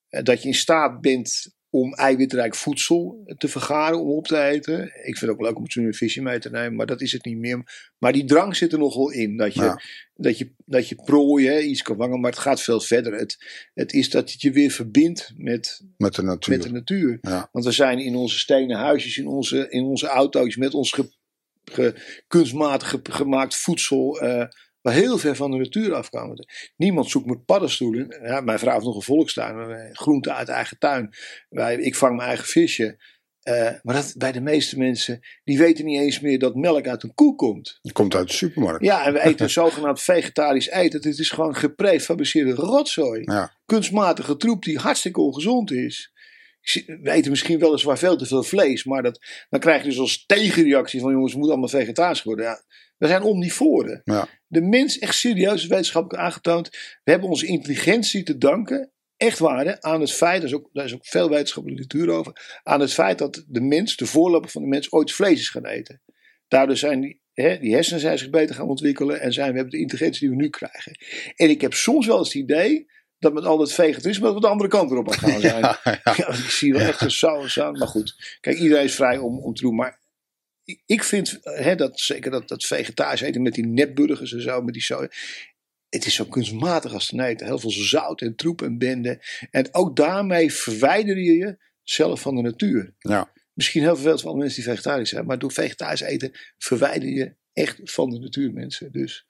S2: eh, dat je in staat bent om eiwitrijk voedsel te vergaren, om op te eten. Ik vind het ook leuk om een visje mee te nemen, maar dat is het niet meer. Maar die drang zit er nog wel in. Dat je,
S1: Ja.
S2: dat je, dat je prooi hè, iets kan vangen, maar het gaat veel verder. Het, het is dat het je weer verbindt met,
S1: Met de natuur.
S2: met de natuur.
S1: Ja.
S2: Want we zijn in onze stenen huisjes, in onze, in onze auto's, met ons ge, ge- kunstmatig ge- gemaakt voedsel, eh, waar heel ver van de natuur afkomen. Niemand zoekt met paddenstoelen. Ja, mijn vrouw heeft nog een volkstuin, eh, groente uit eigen tuin. Wij, ik vang mijn eigen visje. Eh, maar dat, bij de meeste mensen, die weten niet eens meer dat melk uit een koe komt.
S1: Die komt uit de supermarkt.
S2: Ja, en we eten zogenaamd vegetarisch eten. Het is gewoon geprefabriceerde rotzooi
S1: Ja.
S2: kunstmatige troep die hartstikke ongezond is. We eten misschien weliswaar veel te veel vlees, maar dat, dan krijg je dus als tegenreactie van jongens, we moeten allemaal vegetarisch worden. Ja, we zijn omnivoren.
S1: Ja.
S2: De mens, echt serieus wetenschappelijk aangetoond, we hebben onze intelligentie te danken, echt waar, hè, aan het feit, daar is, ook, daar is ook veel wetenschappelijke literatuur over, aan het feit dat de mens, de voorloper van de mens, ooit vlees is gaan eten. Daardoor zijn die, hè, die hersenen zijn zich beter gaan ontwikkelen en zijn, we hebben de intelligentie die we nu krijgen. En ik heb soms wel eens het idee dat met al dat vegetarisme dat we de andere kant erop aan gaan zijn.
S1: Ja, ja.
S2: Ja, ik zie wel echt een zo. Maar goed, kijk, iedereen is vrij om, om te doen. Maar ik, vind hè, dat zeker dat, dat vegetarisch eten met die nepburgers en zo, met die soja. Het is zo kunstmatig als te eten. Heel veel zout en troep en bende. En ook daarmee verwijder je jezelf van de natuur.
S1: Ja.
S2: Misschien heel veel van mensen die vegetarisch zijn. Maar door vegetarisch eten verwijder je echt van de natuur mensen. Dus,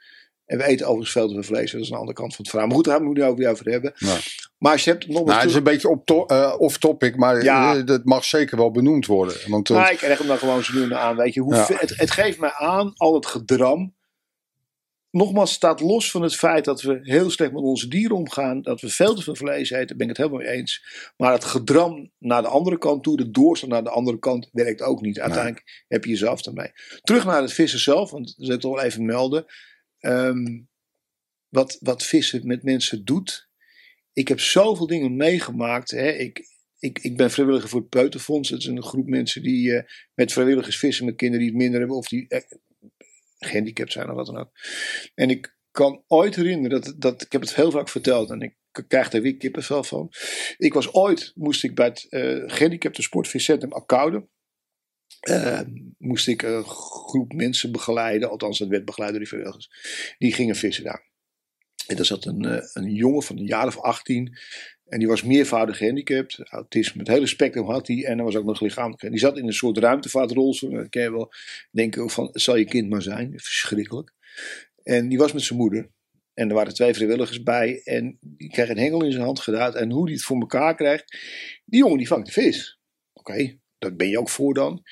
S2: en we eten overigens veel te veel vlees. Dat is een andere kant van het verhaal. Maar goed, daar gaan we het nu over over hebben.
S1: Ja.
S2: Maar als je hebt nog
S1: Nou, het is een beetje op to- eh, off-topic, maar
S2: Ja.
S1: eh, dat mag zeker wel benoemd worden. Want eh,
S2: Maar ik krijg hem dan gewoon zo nu aan. Weet je, hoe
S1: Ja.
S2: het, het geeft mij aan, al het gedram. Nogmaals, staat los van het feit dat we heel slecht met onze dieren omgaan. Dat we veel te veel vlees eten, ben ik het helemaal mee eens. Maar het gedram naar de andere kant toe, de doorslag naar de andere kant, werkt ook niet. Uiteindelijk heb je jezelf ermee. Terug naar het vissen zelf, want dat wil ik toch wel even melden. Ehm, wat, wat vissen met mensen doet. Ik heb zoveel dingen meegemaakt. Hè. Ik, ik, ik ben vrijwilliger voor het Peuterfonds. Dat is een groep mensen die eh, met vrijwilligers vissen met kinderen die het minder hebben. Of die eh, gehandicapt zijn of wat dan ook. En ik kan ooit herinneren, dat, dat, ik heb het heel vaak verteld. En ik krijg daar weer kippenvel van. Ik was ooit, moest ik bij het eh gehandicapte sportviscentrum Akkoude. Eh, moest ik een groep mensen begeleiden. Althans, dat werd begeleid door die vrijwilligers. Die gingen vissen daar. En daar zat een, eh, een jongen van een jaar of 18. En die was meervoudig gehandicapt. Autisme, het hele spectrum had hij. En hij was ook nog lichamelijk. Die zat in een soort ruimtevaartrolstoel. Dat ken je wel denken van, het zal je kind maar zijn. Verschrikkelijk. En die was met zijn moeder. En er waren twee vrijwilligers bij. En die kreeg een hengel in zijn hand gedaan. En hoe die het voor elkaar krijgt. Die jongen die vangt de vis. Oké, dat ben je ook voor dan.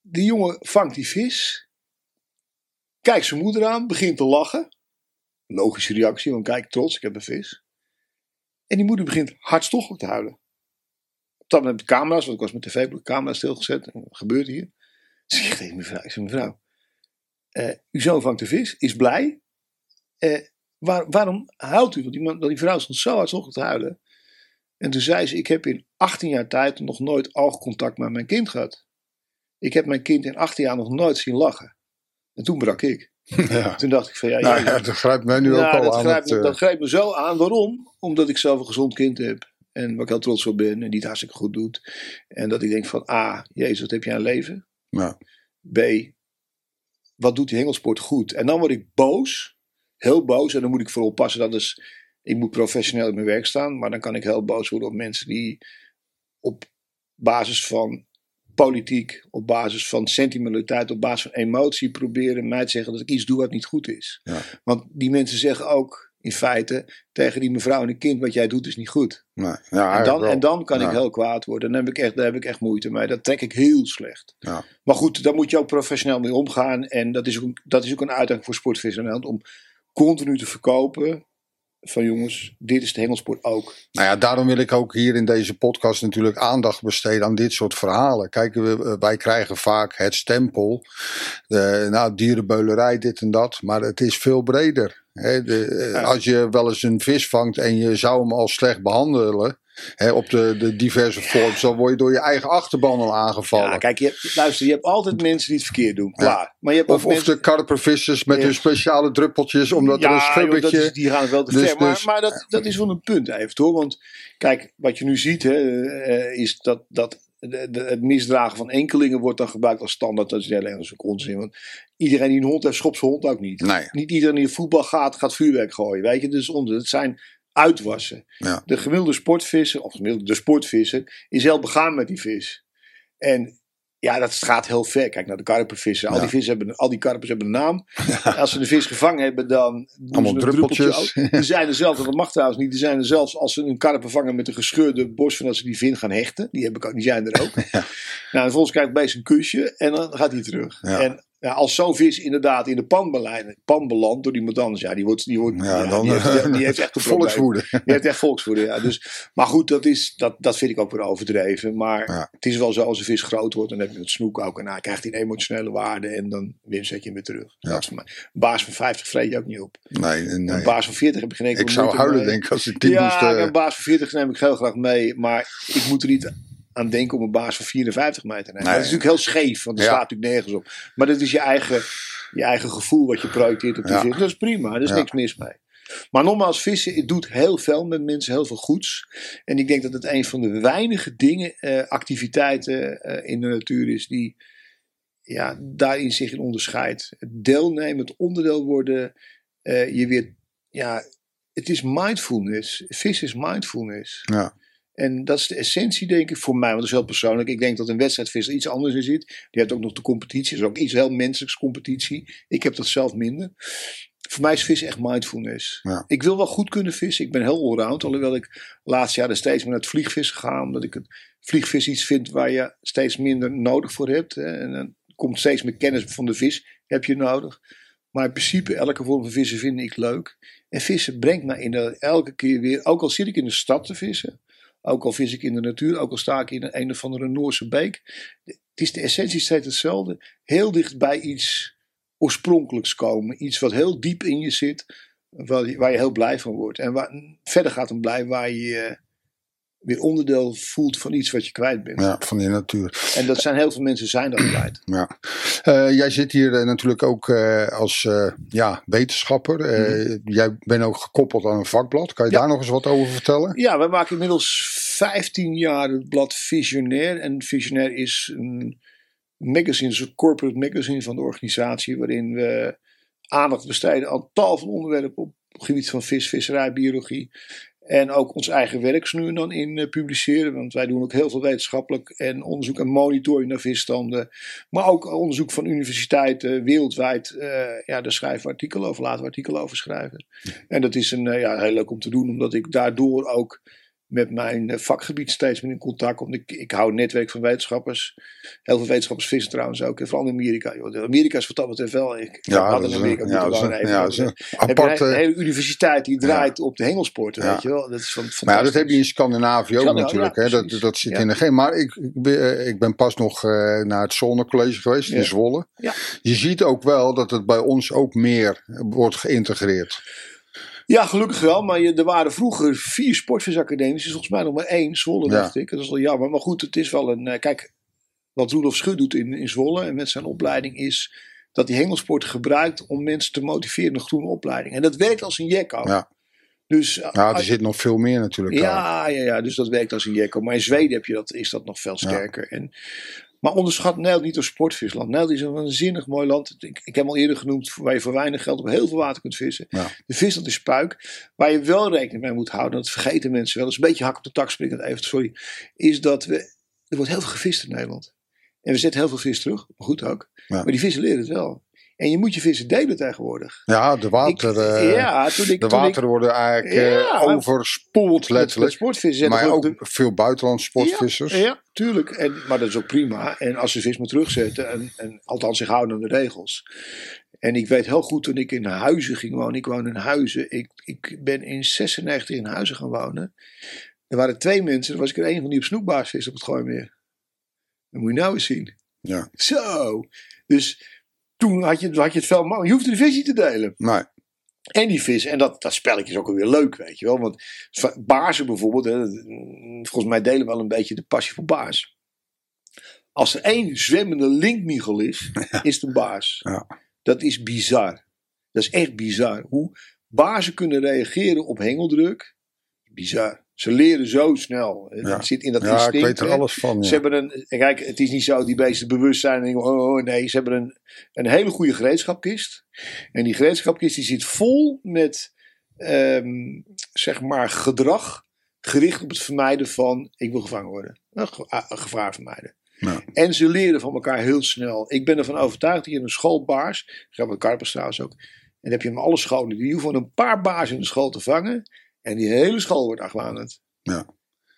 S2: Die jongen vangt die vis. Kijkt zijn moeder aan. Begint te lachen. Logische reactie. Want kijk, trots, ik heb een vis. En die moeder begint hartstochtelijk te huilen. Op dat moment met camera's. Want ik was met tv op de camera stilgezet. Wat gebeurt hier? Zeg ik tegen mevrouw. Ik zeg mevrouw. Uh, zoon vangt de vis. Is blij. Waar, waarom huilt u? Want die, man, die vrouw stond zo hartstochtelijk te huilen. En toen zei ze, ik heb in 18 jaar tijd nog nooit oogcontact met mijn kind gehad. Ik heb mijn kind in 18 jaar nog nooit zien lachen. En toen brak ik. Ja. Toen dacht ik van ja,
S1: nou, ja, dat grijpt mij nu ook al
S2: dat
S1: aan.
S2: Grijpt
S1: het,
S2: me, dat grijpt me zo aan. Waarom? Omdat ik zelf een gezond kind heb. En waar ik heel trots op ben. En die het hartstikke goed doet. En dat ik denk van A, Jezus, wat heb je aan leven?
S1: Ja.
S2: B, wat doet die hengelsport goed? En dan word ik boos. Heel boos. En dan moet ik vooral passen. Dat is, ik moet professioneel in mijn werk staan. Maar dan kan ik heel boos worden op mensen die op basis van politiek, op basis van sentimentaliteit, op basis van emotie proberen mij te zeggen dat ik iets doe wat niet goed is.
S1: Ja.
S2: Want die mensen zeggen ook in feite tegen die mevrouw en een kind: wat jij doet is niet goed.
S1: Nee. Ja,
S2: en, dan, en dan kan
S1: Ja.
S2: ik heel kwaad worden. Dan heb ik echt, daar heb ik echt moeite mee. Dat trek ik heel slecht.
S1: Ja.
S2: Maar goed, daar moet je ook professioneel mee omgaan. En dat is ook, dat is ook een uitdaging voor Sportvis in Nederland om continu te verkopen. Van jongens, dit is de hengelsport ook.
S1: Nou ja, daarom wil ik ook hier in deze podcast natuurlijk aandacht besteden aan dit soort verhalen. Kijk, we, wij krijgen vaak het stempel, de, nou, dierenbeulerij, dit en dat, maar het is veel breder. De, eh,
S2: Ja.
S1: Als je wel eens een vis vangt en je zou hem al slecht behandelen, hè, op de, de diverse vorms, dan word je door je eigen achterban al aangevallen.
S2: Ja, kijk, je, luister, je hebt altijd mensen die het verkeerd doen. Klaar. Maar je hebt
S1: of,
S2: mensen,
S1: de karpervissers met
S2: Ja.
S1: hun speciale druppeltjes, omdat er een
S2: joh,
S1: schubbetje...
S2: is, die gaan wel te
S1: Dus-
S2: ver. Maar,
S1: dus-
S2: maar dat, dat is wel een punt even hoor. Want kijk, wat je nu ziet hè, eh, is dat, dat de, de- het misdragen van enkelingen wordt dan gebruikt als standaard. Dat is heel erg ook onzin. Want iedereen die een hond heeft, schopt zijn hond ook niet.
S1: Nee.
S2: Niet iedereen die voetbal gaat, gaat vuurwerk gooien. Weet je, dus onzin. Het zijn uitwassen.
S1: Ja.
S2: De gemiddelde sportvisser, of gemiddelde de sportvisser, is heel begaan met die vis. En ja, dat gaat heel ver. Kijk naar de karpervissen. Al
S1: Ja.
S2: die vissen hebben, al die karpers hebben een naam. Als ze de vis gevangen hebben, dan doen
S1: Allemaal
S2: ze een
S1: druppeltjes.
S2: Er zijn er zelfs, dat mag trouwens niet, er zijn er zelfs als ze een karper vangen met een gescheurde borst van als ze die vin gaan hechten. Die, heb ik ook, die zijn er ook. Nou, en vervolgens krijgt beest een kusje en dan gaat hij terug.
S1: Ja.
S2: En ja, als zo'n vis inderdaad in de pan, belandt door iemand anders, ja, die, wordt, die, wordt,
S1: Ja,
S2: ja,
S1: dan,
S2: die, heeft, die heeft echt een.
S1: Volkswoede.
S2: Die heeft echt volksvoeding, ja. Dus, maar goed, dat, is, dat, dat vind ik ook weer overdreven. Maar
S1: Ja.
S2: het is wel zo, als een vis groot wordt, dan heb je het snoek ook. En dan krijgt hij een emotionele waarde en dan weer zet je hem weer terug.
S1: Ja.
S2: Dat is voor mij. Een baas van 50 vreet je ook niet op.
S1: Nee, nee.
S2: Een baas van 40 heb ik geen enkel
S1: Ik zou huilen,
S2: mee.
S1: denk ik, als ik die
S2: ja,
S1: moest... eh,
S2: een baas van 40 neem ik heel graag mee. Maar ik moet er niet aan denken om een baas van 54 mee te nemen.
S1: Nee.
S2: Dat is natuurlijk heel scheef, want dat
S1: Ja.
S2: slaat natuurlijk nergens op. Maar dat is je eigen, je eigen gevoel wat je projecteert op die
S1: Ja.
S2: vis. Dat is prima, er is
S1: Ja.
S2: niks mis mee. Maar nogmaals, vissen het doet heel veel met mensen, heel veel goeds. En ik denk dat het een van de weinige dingen, eh, activiteiten eh, in de natuur is die ja, daarin zich in onderscheidt. Het deelnemen, het onderdeel worden, eh, je weer, ja, het is mindfulness. Vis is mindfulness.
S1: ja.
S2: En dat is de essentie, denk ik, voor mij. Want dat is heel persoonlijk. Ik denk dat een wedstrijdvisser iets anders in zit. Die heeft ook nog de competitie. Dat is ook iets heel menselijks, competitie. Ik heb dat zelf minder. Voor mij is vissen echt mindfulness.
S1: Ja.
S2: Ik wil wel goed kunnen vissen. Ik ben heel allround. Alhoewel ik laatst jaren steeds meer naar het vliegvissen ga. Omdat ik het vliegvis iets vind waar je steeds minder nodig voor hebt. hè. En dan komt steeds meer kennis van de vis heb je nodig. Maar in principe, elke vorm van vissen vind ik leuk. En vissen brengt mij in elke keer weer, ook al zit ik in de stad te vissen, ook al vis ik in de natuur, ook al sta ik in een, of andere Noorse beek. Het is de essentie steeds hetzelfde. Heel dicht bij iets oorspronkelijks komen. Iets wat heel diep in je zit, waar je, waar je heel blij van wordt. En waar, verder gaat een blij waar je je weer onderdeel voelt van iets wat je kwijt bent.
S1: ja, van die natuur.
S2: En dat zijn heel veel mensen zijn dat kwijt.
S1: Ja. Eh, jij zit hier eh, natuurlijk ook eh, als ja, wetenschapper. Eh, Jij bent ook gekoppeld aan een vakblad. Kan je
S2: Ja.
S1: daar nog eens wat over vertellen?
S2: Ja, wij maken inmiddels 15 jaar het blad Visionair. En Visionair is een magazine, dus een corporate magazine van de organisatie. Waarin we aandacht besteden aan tal van onderwerpen op het gebied van vis, visserij, biologie. En ook ons eigen werk nu en dan in uh, publiceren. Want wij doen ook heel veel wetenschappelijk en onderzoek en monitoring naar visstanden. Maar ook onderzoek van universiteiten wereldwijd. Uh, ja, daar schrijven we artikelen over, laten we artikelen over schrijven. En dat is een, uh, ja, heel leuk om te doen, omdat ik daardoor ook met mijn vakgebied steeds meer in contact kom. Ik, ik hou een netwerk van wetenschappers. Heel veel wetenschappers vissen trouwens ook. En vooral in Amerika. Joh. Amerika is wat dat betreft wel. Ik
S1: ja,
S2: had in Amerika moeten
S1: ja,
S2: wonen.
S1: Aparte...
S2: een hele universiteit die draait ja. op de hengelsporten. Weet je wel. Dat is van,
S1: maar ja, dat heb je in Scandinavië ook natuurlijk. hè? Dat, dat zit in de geen. Maar ik, ik, ben, ik ben pas nog uh, naar het Zonnecollege geweest in Zwolle. Je ziet ook wel dat het bij ons ook meer wordt geïntegreerd.
S2: Ja, gelukkig wel. Maar je, er waren vroeger vier sportvisacademies. Er is volgens mij nog maar één. Zwolle, ja. dacht ik. Dat is wel jammer. Maar goed, het is wel een... Uh, kijk, wat Roelof Schut doet in, in Zwolle en met zijn opleiding is... dat hij hengelsport gebruikt om mensen te motiveren naar groene opleiding. En dat werkt als een jekko.
S1: Ja.
S2: Dus,
S1: ja, er zit nog veel meer natuurlijk
S2: ja, ja, ja, dus dat werkt als een jekko. Maar in Zweden heb je dat, is dat nog veel sterker. Ja. En, maar onderschat Nederland niet als sportvisland. Nederland is een waanzinnig mooi land. Ik, ik heb al eerder genoemd waar je voor weinig geld op heel veel water kunt vissen.
S1: Ja.
S2: De visland is puik. Waar je wel rekening mee moet houden, dat vergeten mensen wel. Dat is een beetje hak op de tak springend even, sorry. Is dat we, er wordt heel veel gevist in Nederland. En we zetten heel veel vis terug, maar goed ook.
S1: Ja.
S2: Maar die vissen leren het wel. En je moet je vissen delen tegenwoordig.
S1: Ja, de water,
S2: Ik-
S1: uh,
S2: ja, toen ik,
S1: de
S2: toen
S1: water
S2: ik,
S1: worden eigenlijk
S2: Ja,
S1: uh, overspoeld letterlijk.
S2: sportvissen
S1: Maar ook
S2: de-
S1: veel buitenlandse sportvissers.
S2: Ja, ja tuurlijk. En, maar dat is ook prima. En als ze vis maar terugzetten, en, en althans zich houden aan de regels. En ik weet heel goed toen ik in Huizen ging wonen. Ik woon in Huizen. Ik, ik ben in 96 in Huizen gaan wonen. Er waren twee mensen. Er was ik er een van die op snoekbaars vis op het Gooimeer. Dat moet je nou eens zien.
S1: Ja.
S2: Zo. Dus toen had je, had je het veel makkelijker. Je hoefde de vis niet te delen.
S1: Nee.
S2: En die vis, en dat, dat spelletje is ook alweer leuk, weet je wel. Want baarsen bijvoorbeeld, hè, dat- volgens mij delen we wel een beetje de passie voor baars. Als er één zwemmende linkmiegel is, is het een baars.
S1: Ja.
S2: Dat is bizar. Dat is echt bizar. Hoe baarsen kunnen reageren op hengeldruk, bizar. Ze leren zo snel. Het
S1: Ja.
S2: zit in dat
S1: Ja, ik
S2: instinct.
S1: weet er
S2: hè.
S1: alles van.
S2: Ze
S1: Ja.
S2: hebben een, kijk, het is niet zo dat die beesten bewust zijn en oh, oh, nee, ze hebben een, een hele goede gereedschapkist. En die gereedschapkist die zit vol met, ehm, zeg maar, gedrag gericht op het vermijden van, ik wil gevangen worden. Gevaar vermijden.
S1: Ja.
S2: En ze leren van elkaar heel snel. Ik ben ervan overtuigd dat je een schoolbaars, gaat met karpers trouwens ook, en dan heb je hem alle scholen, die hoeven een paar baars in de school te vangen. En die hele school wordt argwanend.
S1: Ja.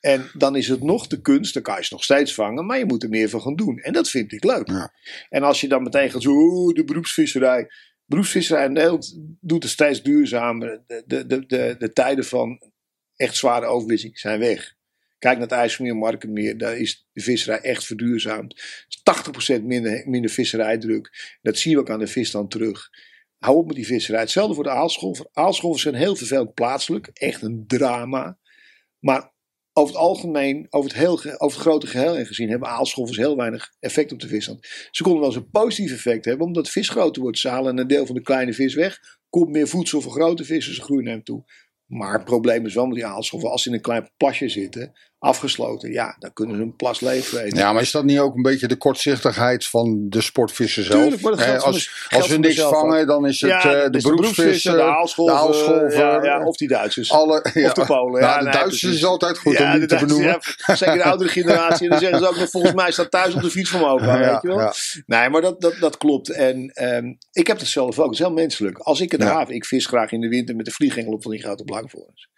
S2: En dan is het nog de kunst, dan kan je ze nog steeds vangen, maar je moet er meer van gaan doen. En dat vind ik leuk.
S1: Ja.
S2: En als je dan meteen gaat zo, de beroepsvisserij. Beroepsvisserij in Nederland doet het steeds duurzamer. De, de, de, de, de tijden van echt zware overwissing zijn weg. Kijk naar het IJsselmeer, Markenmeer, daar is de visserij echt verduurzaamd. Er is 80% minder, minder visserijdruk. Dat zien we ook aan de visstand terug. Hou op met die visserij. Hetzelfde voor de aalscholver. Aalscholvers zijn heel vervelend plaatselijk. Echt een drama. Maar over het algemeen, over het, heel, over het grote geheel en gezien, hebben aalscholvers heel weinig effect op de visstand. Ze konden wel eens een positief effect hebben, omdat vis groter wordt. Ze halen een deel van de kleine vis weg. Komt meer voedsel voor grote vissen, ze groeien naar hem toe. Maar het probleem is wel met die aalscholven, als ze in een klein plasje zitten, afgesloten, ja, dan kunnen ze een plas leeg
S1: ja, maar is dat niet ook een beetje de kortzichtigheid van de sportvisser zelf?
S2: Tuurlijk, maar dat geldt
S1: als,
S2: de-
S1: als we niks vangen, dan is het
S2: ja,
S1: eh,
S2: dat
S1: de
S2: de
S1: de
S2: ja, ja, of die Duitsers.
S1: alle, ja,
S2: of de Polen.
S1: Nou,
S2: ja,
S1: de
S2: nee,
S1: Duitsers is altijd goed om
S2: de
S1: niet te benoemen.
S2: zeker de oudere generatie. En dan zeggen ze ook nog, volgens mij staat thuis op de fiets van.
S1: Ja,
S2: weet je wel? Nee, maar dat, dat, dat klopt. En ehm, ik heb het zelf ook. Het is heel menselijk. Als ik
S1: Ja.
S2: haven, ik vis graag in de winter met de vliegengel op van die grote blankvorens.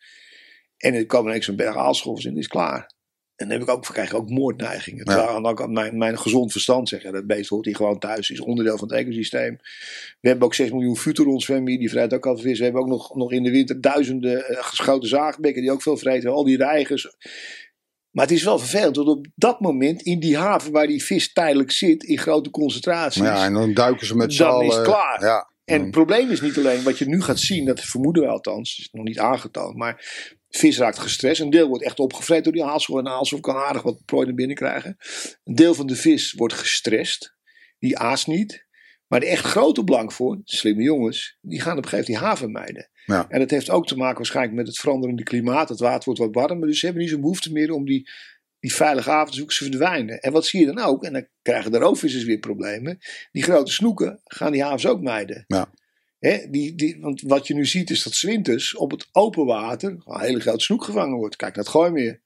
S2: En er komen ineens zo'n berg aalscholvers in, is klaar. En dan heb ik ook, krijg ik ook moordneigingen. Terwijl aan ook aan mijn, mijn gezond verstand zeggen, dat beest hoort hier gewoon thuis, is onderdeel van het ecosysteem. We hebben ook 6 miljoen futurons zwemmen die vreten ook al vis. We hebben ook nog, nog in de winter duizenden eh, geschoten zaagbekken die ook veel vreten. Al die reigers. Maar het is wel vervelend, want op dat moment in die haven waar die vis tijdelijk zit, in grote concentraties.
S1: Ja, en dan duiken ze met z'n
S2: Dan is het klaar.
S1: Ja.
S2: En het probleem is niet alleen wat je nu gaat zien, dat vermoeden we althans, is nog niet aangetoond, maar vis raakt gestrest. Een deel wordt echt opgevreten door die haalschol en de haalschol kan aardig wat prooi naar binnen krijgen. Een deel van de vis wordt gestrest, die aast niet. Maar de echt grote blankvoor, slimme jongens, die gaan op een gegeven moment die haven mijden.
S1: Ja.
S2: En dat heeft ook te maken waarschijnlijk met het veranderende klimaat. Het water wordt wat warmer, dus ze hebben niet zo'n behoefte meer om die, die veilige haven te zoeken. Ze verdwijnen. En wat zie je dan ook? En dan krijgen de roofvissers weer problemen. Die grote snoeken gaan die havens ook mijden.
S1: Ja.
S2: Die, die, want wat je nu ziet is dat 's winters op het open water een hele grote snoek gevangen wordt. Kijk naar het Gooimeer.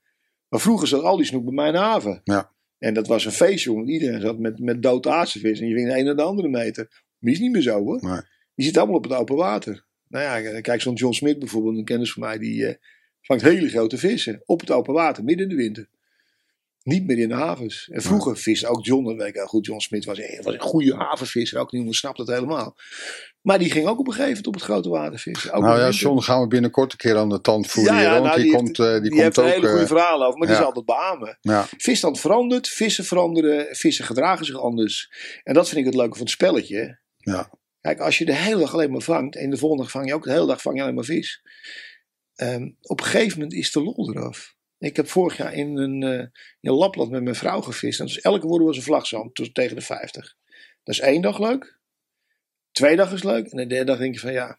S2: Maar vroeger zat al die snoek bij mij in de haven.
S1: Ja.
S2: En dat was een feestje, want iedereen zat met, met dood aardsevis. En je ging de een naar de andere meter. Die is niet meer zo hoor.
S1: Nee.
S2: Die zit allemaal op het open water. Nou ja, kijk zo'n John Smith bijvoorbeeld, een kennis van mij, die eh, vangt hele grote vissen op het open water, midden in de winter. Niet meer in de havens. En vroeger viste ook John, dat weet ik heel goed, John Smith was, een- was een goede havenvisser, ook niemand snapt dat helemaal. Maar die ging ook op een gegeven moment op het grote water vissen. Ook
S1: Nou ja. John gaan we binnenkort een keer aan de tand voeren.
S2: Ja, ja,
S1: want
S2: nou,
S1: die,
S2: die
S1: komt, eh, die,
S2: Die,
S1: komt
S2: heeft een
S1: ook.
S2: hele goede
S1: eh,
S2: verhalen over, maar die
S1: ja.
S2: is altijd beamen.
S1: ja,
S2: Visstand verandert, vissen veranderen, vissen gedragen zich anders. En dat vind ik het leuke van het spelletje.
S1: Ja.
S2: Kijk, als je de hele dag alleen maar vangt en de volgende dag vang je ook de hele dag vang je alleen maar vis. Ehm, op een gegeven moment is de lol eraf. Ik heb vorig jaar in een, eh, in Lapland met mijn vrouw gevist. En dus elke woorde was een vlagzand tot tegen de 50. Dat is één dag leuk. Twee dag is leuk. En de derde dag denk je van ja,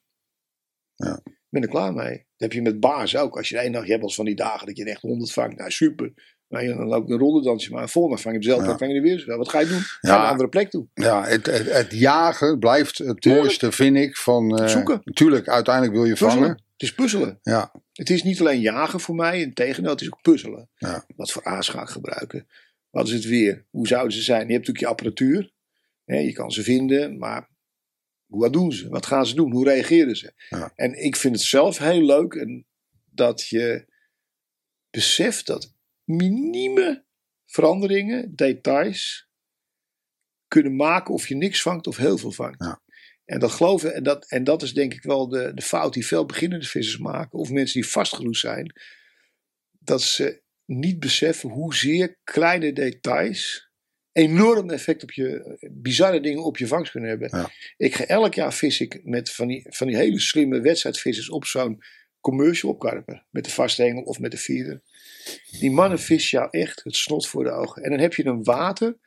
S1: Ja.
S2: ik ben er klaar mee. Dat heb je met baars ook. Als je één dag, je hebt eens van die dagen dat je echt 100 vangt. Nou super. Maar je, dan loopt een rollendansje. Maar volgende vang je dezelfde
S1: Ja.
S2: vang je er weer. Wat ga je doen? Ga
S1: Ja.
S2: naar een andere plek toe.
S1: ja het, het, het jagen blijft het
S2: Tuurlijk.
S1: mooiste, vind ik. Van, eh,
S2: Zoeken.
S1: Natuurlijk, uiteindelijk wil je vangen.
S2: Het is puzzelen.
S1: Ja,
S2: Het is niet alleen jagen voor mij, integendeel, het is ook puzzelen.
S1: Ja.
S2: Wat voor aas ga ik gebruiken? Wat is het weer? Hoe zouden ze zijn? Je hebt natuurlijk je apparatuur. Hè, je kan ze vinden, maar wat doen ze? Wat gaan ze doen? Hoe reageren ze?
S1: Ja.
S2: En ik vind het zelf heel leuk en dat je beseft dat minieme veranderingen, details, kunnen maken of je niks vangt of heel veel vangt.
S1: Ja.
S2: En dat geloven, en dat, en dat is denk ik wel de, de fout die veel beginnende vissers maken, of mensen die vastgeroest zijn, dat ze niet beseffen hoezeer kleine details enorm effect op je, bizarre dingen op je vangst kunnen hebben.
S1: Ja.
S2: Ik ga elk jaar vis ik met van die, van die hele slimme wedstrijdvissers op zo'n commercial opkarper, met de vasthengel of met de feeder. Die mannen vissen jou echt het snot voor de ogen. En dan heb je een water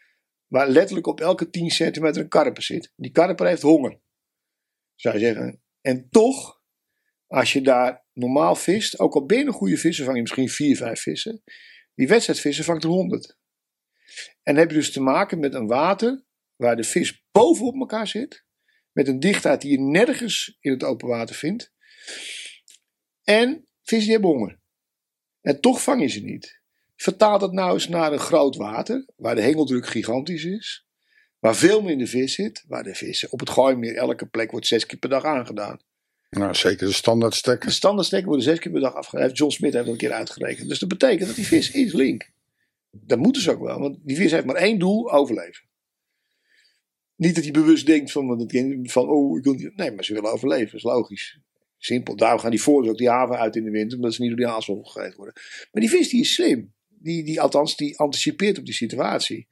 S2: waar letterlijk op elke 10 centimeter een karper zit. Die karper heeft honger, zou je zeggen. En toch, als je daar normaal vist, ook al ben je een goede visser, vang je misschien 4, 5 vissen. Die wedstrijdvissen vangt er 100. En heb je dus te maken met een water waar de vis bovenop elkaar zit. Met een dichtheid die je nergens in het open water vindt. En vissen die hebben honger. En toch vang je ze niet. Vertaal dat nou eens naar een groot water, waar de hengeldruk gigantisch is. Waar veel minder vis zit. Waar de vissen op het gooimeer elke plek wordt zes keer per dag aangedaan.
S1: nou, zeker de standaard
S2: De
S1: stekken.
S2: standaardstekken worden zes keer per dag afgedaan. John Smith heeft dat een keer uitgerekend. Dus dat betekent dat die vis is link. Dat moeten ze ook wel. Want die vis heeft maar één doel, overleven. Niet dat hij bewust denkt van, van oh, ik wil niet. Nee, maar ze willen overleven. Dat is logisch. Simpel. Daarom gaan die voordeel ook die haven uit in de winter. Omdat ze niet door die haasvogel gegeten worden. Maar die vis die is slim. Die, die, althans, die anticipeert op die situatie.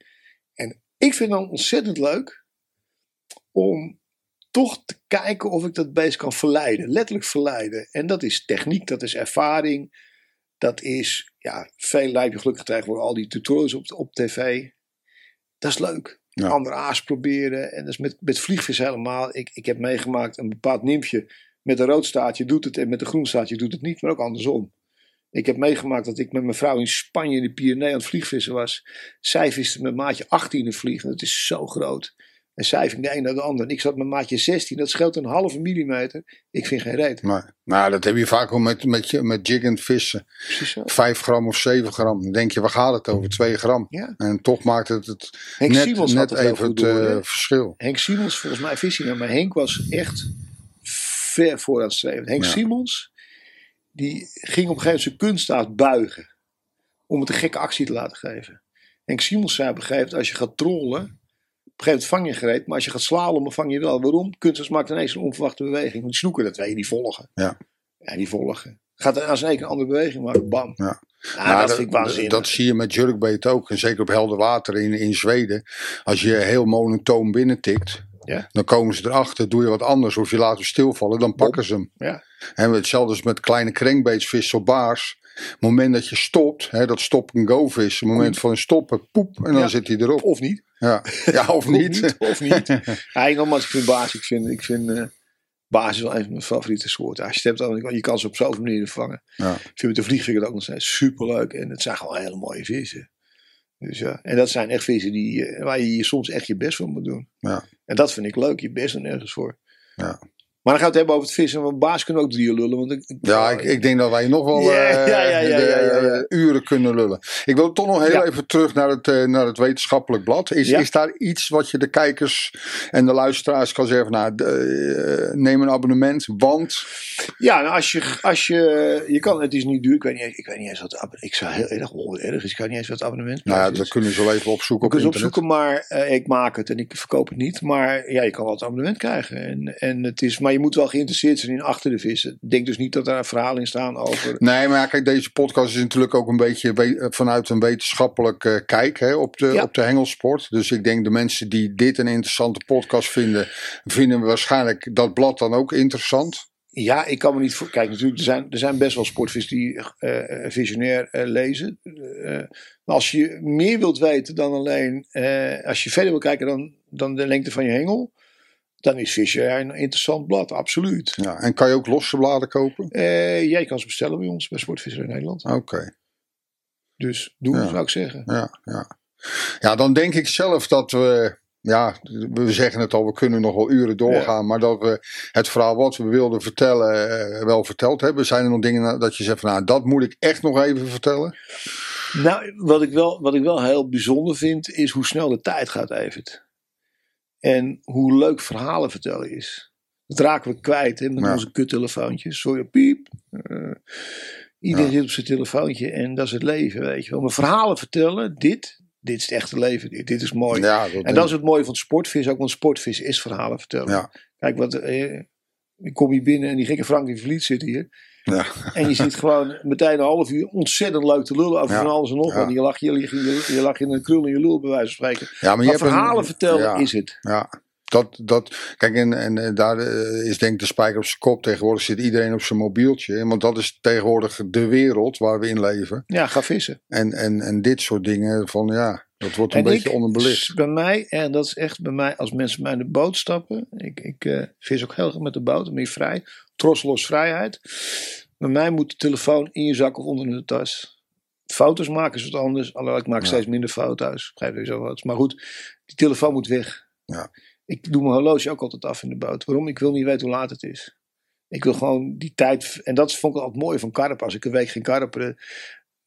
S2: En ik vind dan ontzettend leuk om toch te kijken of ik dat beest kan verleiden. Letterlijk verleiden. En dat is techniek, dat is ervaring. Dat is, ja, veel lijp je gelukkig tegenwoordig al die tutorials op, op tv. Dat is leuk.
S1: Ja.
S2: Andere aas proberen. En dat is met, met vliegvis helemaal. Ik, ik heb meegemaakt een bepaald nymfje met een rood staartje doet het en met een groen staartje doet het niet, maar ook andersom. Ik heb meegemaakt dat ik met mijn vrouw in Spanje in de Pyreneeën aan het vliegvissen was. Zij viste met maatje 18 een vlieg. en Dat is zo groot. En zij ving de een naar de ander. En ik zat met maatje 16. Dat scheelt een halve millimeter. Ik vind geen reet.
S1: Maar, nou, dat heb je vaak wel met, met, met jig en vissen.
S2: Precies zo.
S1: 5 gram of 7 gram. Dan denk je, waar gaat het over? 2 gram.
S2: Ja.
S1: En toch maakt het, het
S2: Henk
S1: net,
S2: Simons
S1: net even het
S2: door.
S1: eh, verschil.
S2: Henk Simons, volgens mij vis hij nou, maar Henk was echt ver vooruitstrevend. Henk
S1: Ja.
S2: Simons, die ging op een gegeven moment zijn kunststaat buigen. Om het een gekke actie te laten geven. Henk Simons zei op een gegeven moment, als je gaat trollen, op een gegeven moment vang je gereed, maar als je gaat slalommen vang je wel. Waarom? Kunsters maakt ineens een onverwachte beweging. Want die snoeken, dat weet je, die volgen.
S1: Ja.
S2: Ja, die volgen. Gaat er als een een andere beweging maken, bam.
S1: Ja. Nou,
S2: dat vind ik waanzinnig.
S1: dat zie je met jerkbait ook. En zeker op helder water in, in Zweden. Als je heel monotoon binnentikt.
S2: Ja.
S1: Dan komen ze erachter. Doe je wat anders. Of je laat hem stilvallen. Dan pakken ze hem.
S2: Ja.
S1: En hetzelfde is met kleine crankbaitsvis op baars. Het moment dat je stopt. Hè, dat stop en go vis. Het moment van stoppen. Poep. En dan
S2: Ja.
S1: zit hij erop.
S2: Of niet.
S1: Ja, ja of niet.
S2: Of niet. ik, nogmaals, ik vind baas, ik vind, ik vind eh, baas is wel een van mijn favoriete soorten. Als je het hebt, je kan ze op zoveel manieren vangen.
S1: Ja.
S2: Ik vind met de vliegvinger ook nog steeds superleuk. En het zijn gewoon hele mooie vissen. Dus ja, en dat zijn echt vissen die, eh, waar je je soms echt je best voor moet doen.
S1: Ja.
S2: En dat vind ik leuk, je best doen ergens voor.
S1: Ja.
S2: Maar dan gaan we het hebben over het vissen. Want baas kunnen ook drie lullen. Want ik, ik-
S1: Ja, ik, ik denk dat wij nog wel
S2: ja, ja, ja,
S1: uren kunnen lullen. Ik wil toch nog heel even terug naar het, eh, naar het wetenschappelijk blad. Is, is daar iets wat je de kijkers en de luisteraars kan zeggen? Van, nou, de, eh, neem een abonnement, want...
S2: Ja, nou, als je, als je, je kan, het is niet duur. Ik weet niet, eens- ik weet niet eens wat, ik zou heel erg erg is. Ik weet niet eens wat abonnement
S1: Nou ja,
S2: is.
S1: dat kunnen ze wel even opzoeken op internet.
S2: opzoeken, maar eh, ik maak het en ik verkoop het niet. Maar ja, je kan wel het abonnement krijgen. En, en het is, maar je moet wel geïnteresseerd zijn in achter de vissen. Denk dus niet dat daar een verhaal in staan over.
S1: Nee, maar ja, kijk, deze podcast is natuurlijk ook een beetje vanuit een wetenschappelijk eh, kijk hè, op, de,
S2: Ja.
S1: op de hengelsport. Dus ik denk de mensen die dit een interessante podcast vinden, vinden waarschijnlijk dat blad dan ook interessant.
S2: Ja, ik kan me niet voor. Kijk, natuurlijk, er zijn, er zijn best wel sportvissers die eh, visionair eh, lezen. Maar als je meer wilt weten dan alleen. als je verder wil kijken dan, dan de lengte van je hengel. Dan is Visionair een interessant blad, absoluut.
S1: Ja, en kan je ook losse bladen kopen?
S2: Eh, jij kan ze bestellen bij ons, bij Sportvisser in Nederland.
S1: Oké.
S2: Dus doe,
S1: Ja.
S2: zou ik zeggen.
S1: Ja, ja. ja, dan denk ik zelf dat we. Ja, we zeggen het al, we kunnen nog wel uren doorgaan. Maar dat we het verhaal wat we wilden vertellen, eh, wel verteld hebben. Zijn er nog dingen dat je zegt van nou, dat moet ik echt nog even vertellen?
S2: Nou, wat ik, wel, wat ik wel heel bijzonder vind, is hoe snel de tijd gaat, Evert. En hoe leuk verhalen vertellen is. Dat raken we kwijt hè, met
S1: Ja.
S2: onze kuttelefoontjes. Sorry, piep. Eh, iedereen
S1: Ja.
S2: zit op zijn telefoontje en dat is het leven, weet je wel. Maar verhalen vertellen, dit, dit is het echte leven. Dit, dit is mooi.
S1: Ja, dat
S2: en dat is het mooie van sportvis ook, want sportvis is verhalen vertellen. Kijk, wat, eh, ik kom hier binnen en die gekke Frank die Vliet zit hier.
S1: Ja.
S2: En je ziet gewoon meteen een half uur ontzettend leuk te lullen over
S1: Ja.
S2: van alles en nog
S1: Ja.
S2: wat. Je lag, je, je, je lag in een krul in je lul, bij wijze van spreken.
S1: Ja, maar
S2: Maar,
S1: je hebt een-
S2: verhalen vertellen is het.
S1: Ja, dat, dat, kijk, en, en daar eh, is denk ik de spijker op zijn kop. Tegenwoordig zit iedereen op zijn mobieltje. Want dat is tegenwoordig de wereld waar we in leven.
S2: Ja, ga vissen.
S1: En, en, en dit soort dingen, van ja, dat wordt een
S2: En
S1: beetje
S2: ik,
S1: onderbelicht.
S2: Bij mij, en dat is echt bij mij, als mensen mij in de boot stappen. Ik, ik eh, vis ook heel graag met de boot, dan ben je vrij. Trosselos vrijheid. Bij mij moet de telefoon in je zak of onder in de tas. Foto's maken is wat anders. Alhoewel, ik maak
S1: Ja.
S2: steeds minder foto's. Begrijp je zo wat. Maar goed, die telefoon moet weg.
S1: Ja.
S2: Ik doe mijn horloge ook altijd af in de boot. Waarom? Ik wil niet weten hoe laat het is. Ik wil gewoon die tijd. En dat vond ik altijd mooi van karpen. Als ik een week ging karperen.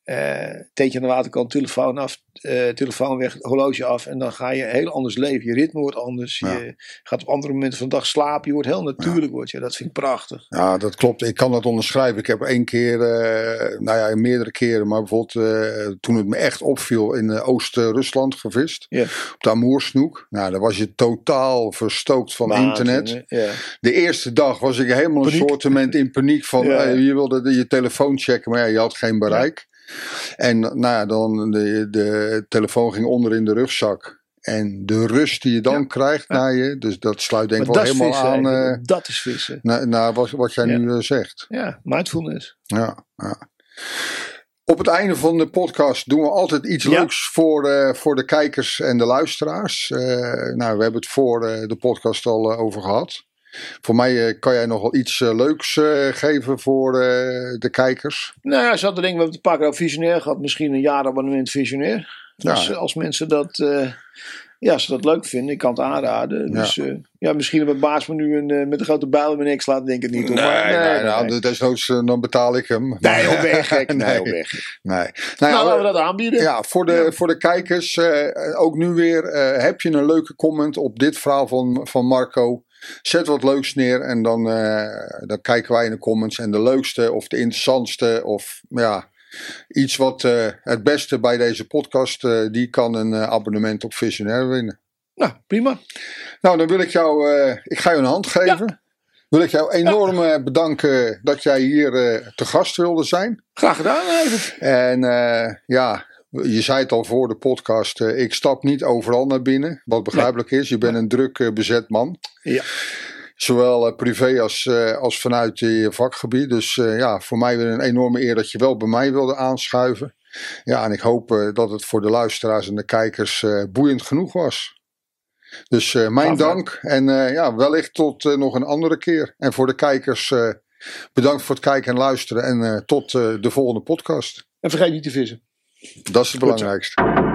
S2: Eh teentje aan de waterkant, telefoon af, eh, telefoon weg, horloge af. En dan ga je heel anders leven. Je ritme wordt anders.
S1: Ja.
S2: Je gaat op andere momenten van de dag slapen. Je wordt heel natuurlijk. Word je. Dat vind ik prachtig.
S1: Ja, dat klopt. Ik kan dat onderschrijven. Ik heb één keer, eh, nou ja, meerdere keren, maar bijvoorbeeld toen het me echt opviel in Oost-Rusland gevist.
S2: Ja.
S1: Op de Amoersnoek. Nou, daar was je totaal verstookt van internet. De eerste dag was ik helemaal een
S2: Paniek.
S1: soortement in paniek van je wilde de- je telefoon checken, maar ja, je had geen bereik. En nou ja, dan de, de telefoon ging onder in de rugzak. En de rust die je dan
S2: Ja.
S1: krijgt
S2: Ja.
S1: naar je, dus dat sluit denk ik wel helemaal
S2: vissen.
S1: aan eh,
S2: dat is vissen.
S1: naar, naar wat, wat jij
S2: Ja.
S1: nu eh, zegt.
S2: Ja, mindfulness.
S1: Ja, ja. Op het einde van de podcast doen we altijd iets leuks voor, eh, voor de kijkers en de luisteraars. Nou, we hebben het voor de podcast al over gehad. Voor mij eh, kan jij nog wel iets eh, leuks eh, geven voor eh, de kijkers.
S2: Nou ja, ze hadden denk ik, we hebben het een paar keer over visionair gehad. Misschien een jaarabonnement visionair. Dus als mensen dat, eh, ja, ze dat leuk vinden, ik kan het aanraden.
S1: Ja.
S2: Dus eh, ja, misschien hebben baas me nu een, met een grote bijl in mijn nek slaat, denk ik het niet. Maar,
S1: nee,
S2: nee,
S1: nou,
S2: nee.
S1: desnoods dan betaal ik hem.
S2: Nee, op weg, gek. Nee,
S1: Nee.
S2: op weg.
S1: Nee. Nou,
S2: Nou, laten we dat aanbieden.
S1: Ja, voor de, voor de kijkers, eh, ook nu weer, eh, heb je een leuke comment op dit verhaal van, van Marco? Zet wat leuks neer en dan, eh, dan kijken wij in de comments. En de leukste of de interessantste of ja, iets wat eh, het beste bij deze podcast, eh, die kan een abonnement op Visionair winnen.
S2: Nou, prima.
S1: Nou, dan wil ik jou, ik ga je een hand geven. Wil ik jou enorm bedanken dat jij hier te gast wilde zijn.
S2: Graag gedaan, even.
S1: En ja, je zei het al voor de podcast. eh, ik stap niet overal naar binnen. Wat begrijpelijk is. Je bent een druk eh, bezet man.
S2: Ja.
S1: Zowel eh, privé als, als vanuit je vakgebied. Dus ja, voor mij weer een enorme eer dat je wel bij mij wilde aanschuiven. Ja, en ik hoop dat het voor de luisteraars en de kijkers boeiend genoeg was. Dus mijn dank. En ja, wellicht tot nog een andere keer. En voor de kijkers, bedankt voor het kijken en luisteren. En tot de volgende podcast.
S2: En vergeet niet te vissen.
S1: Dat is het belangrijkste.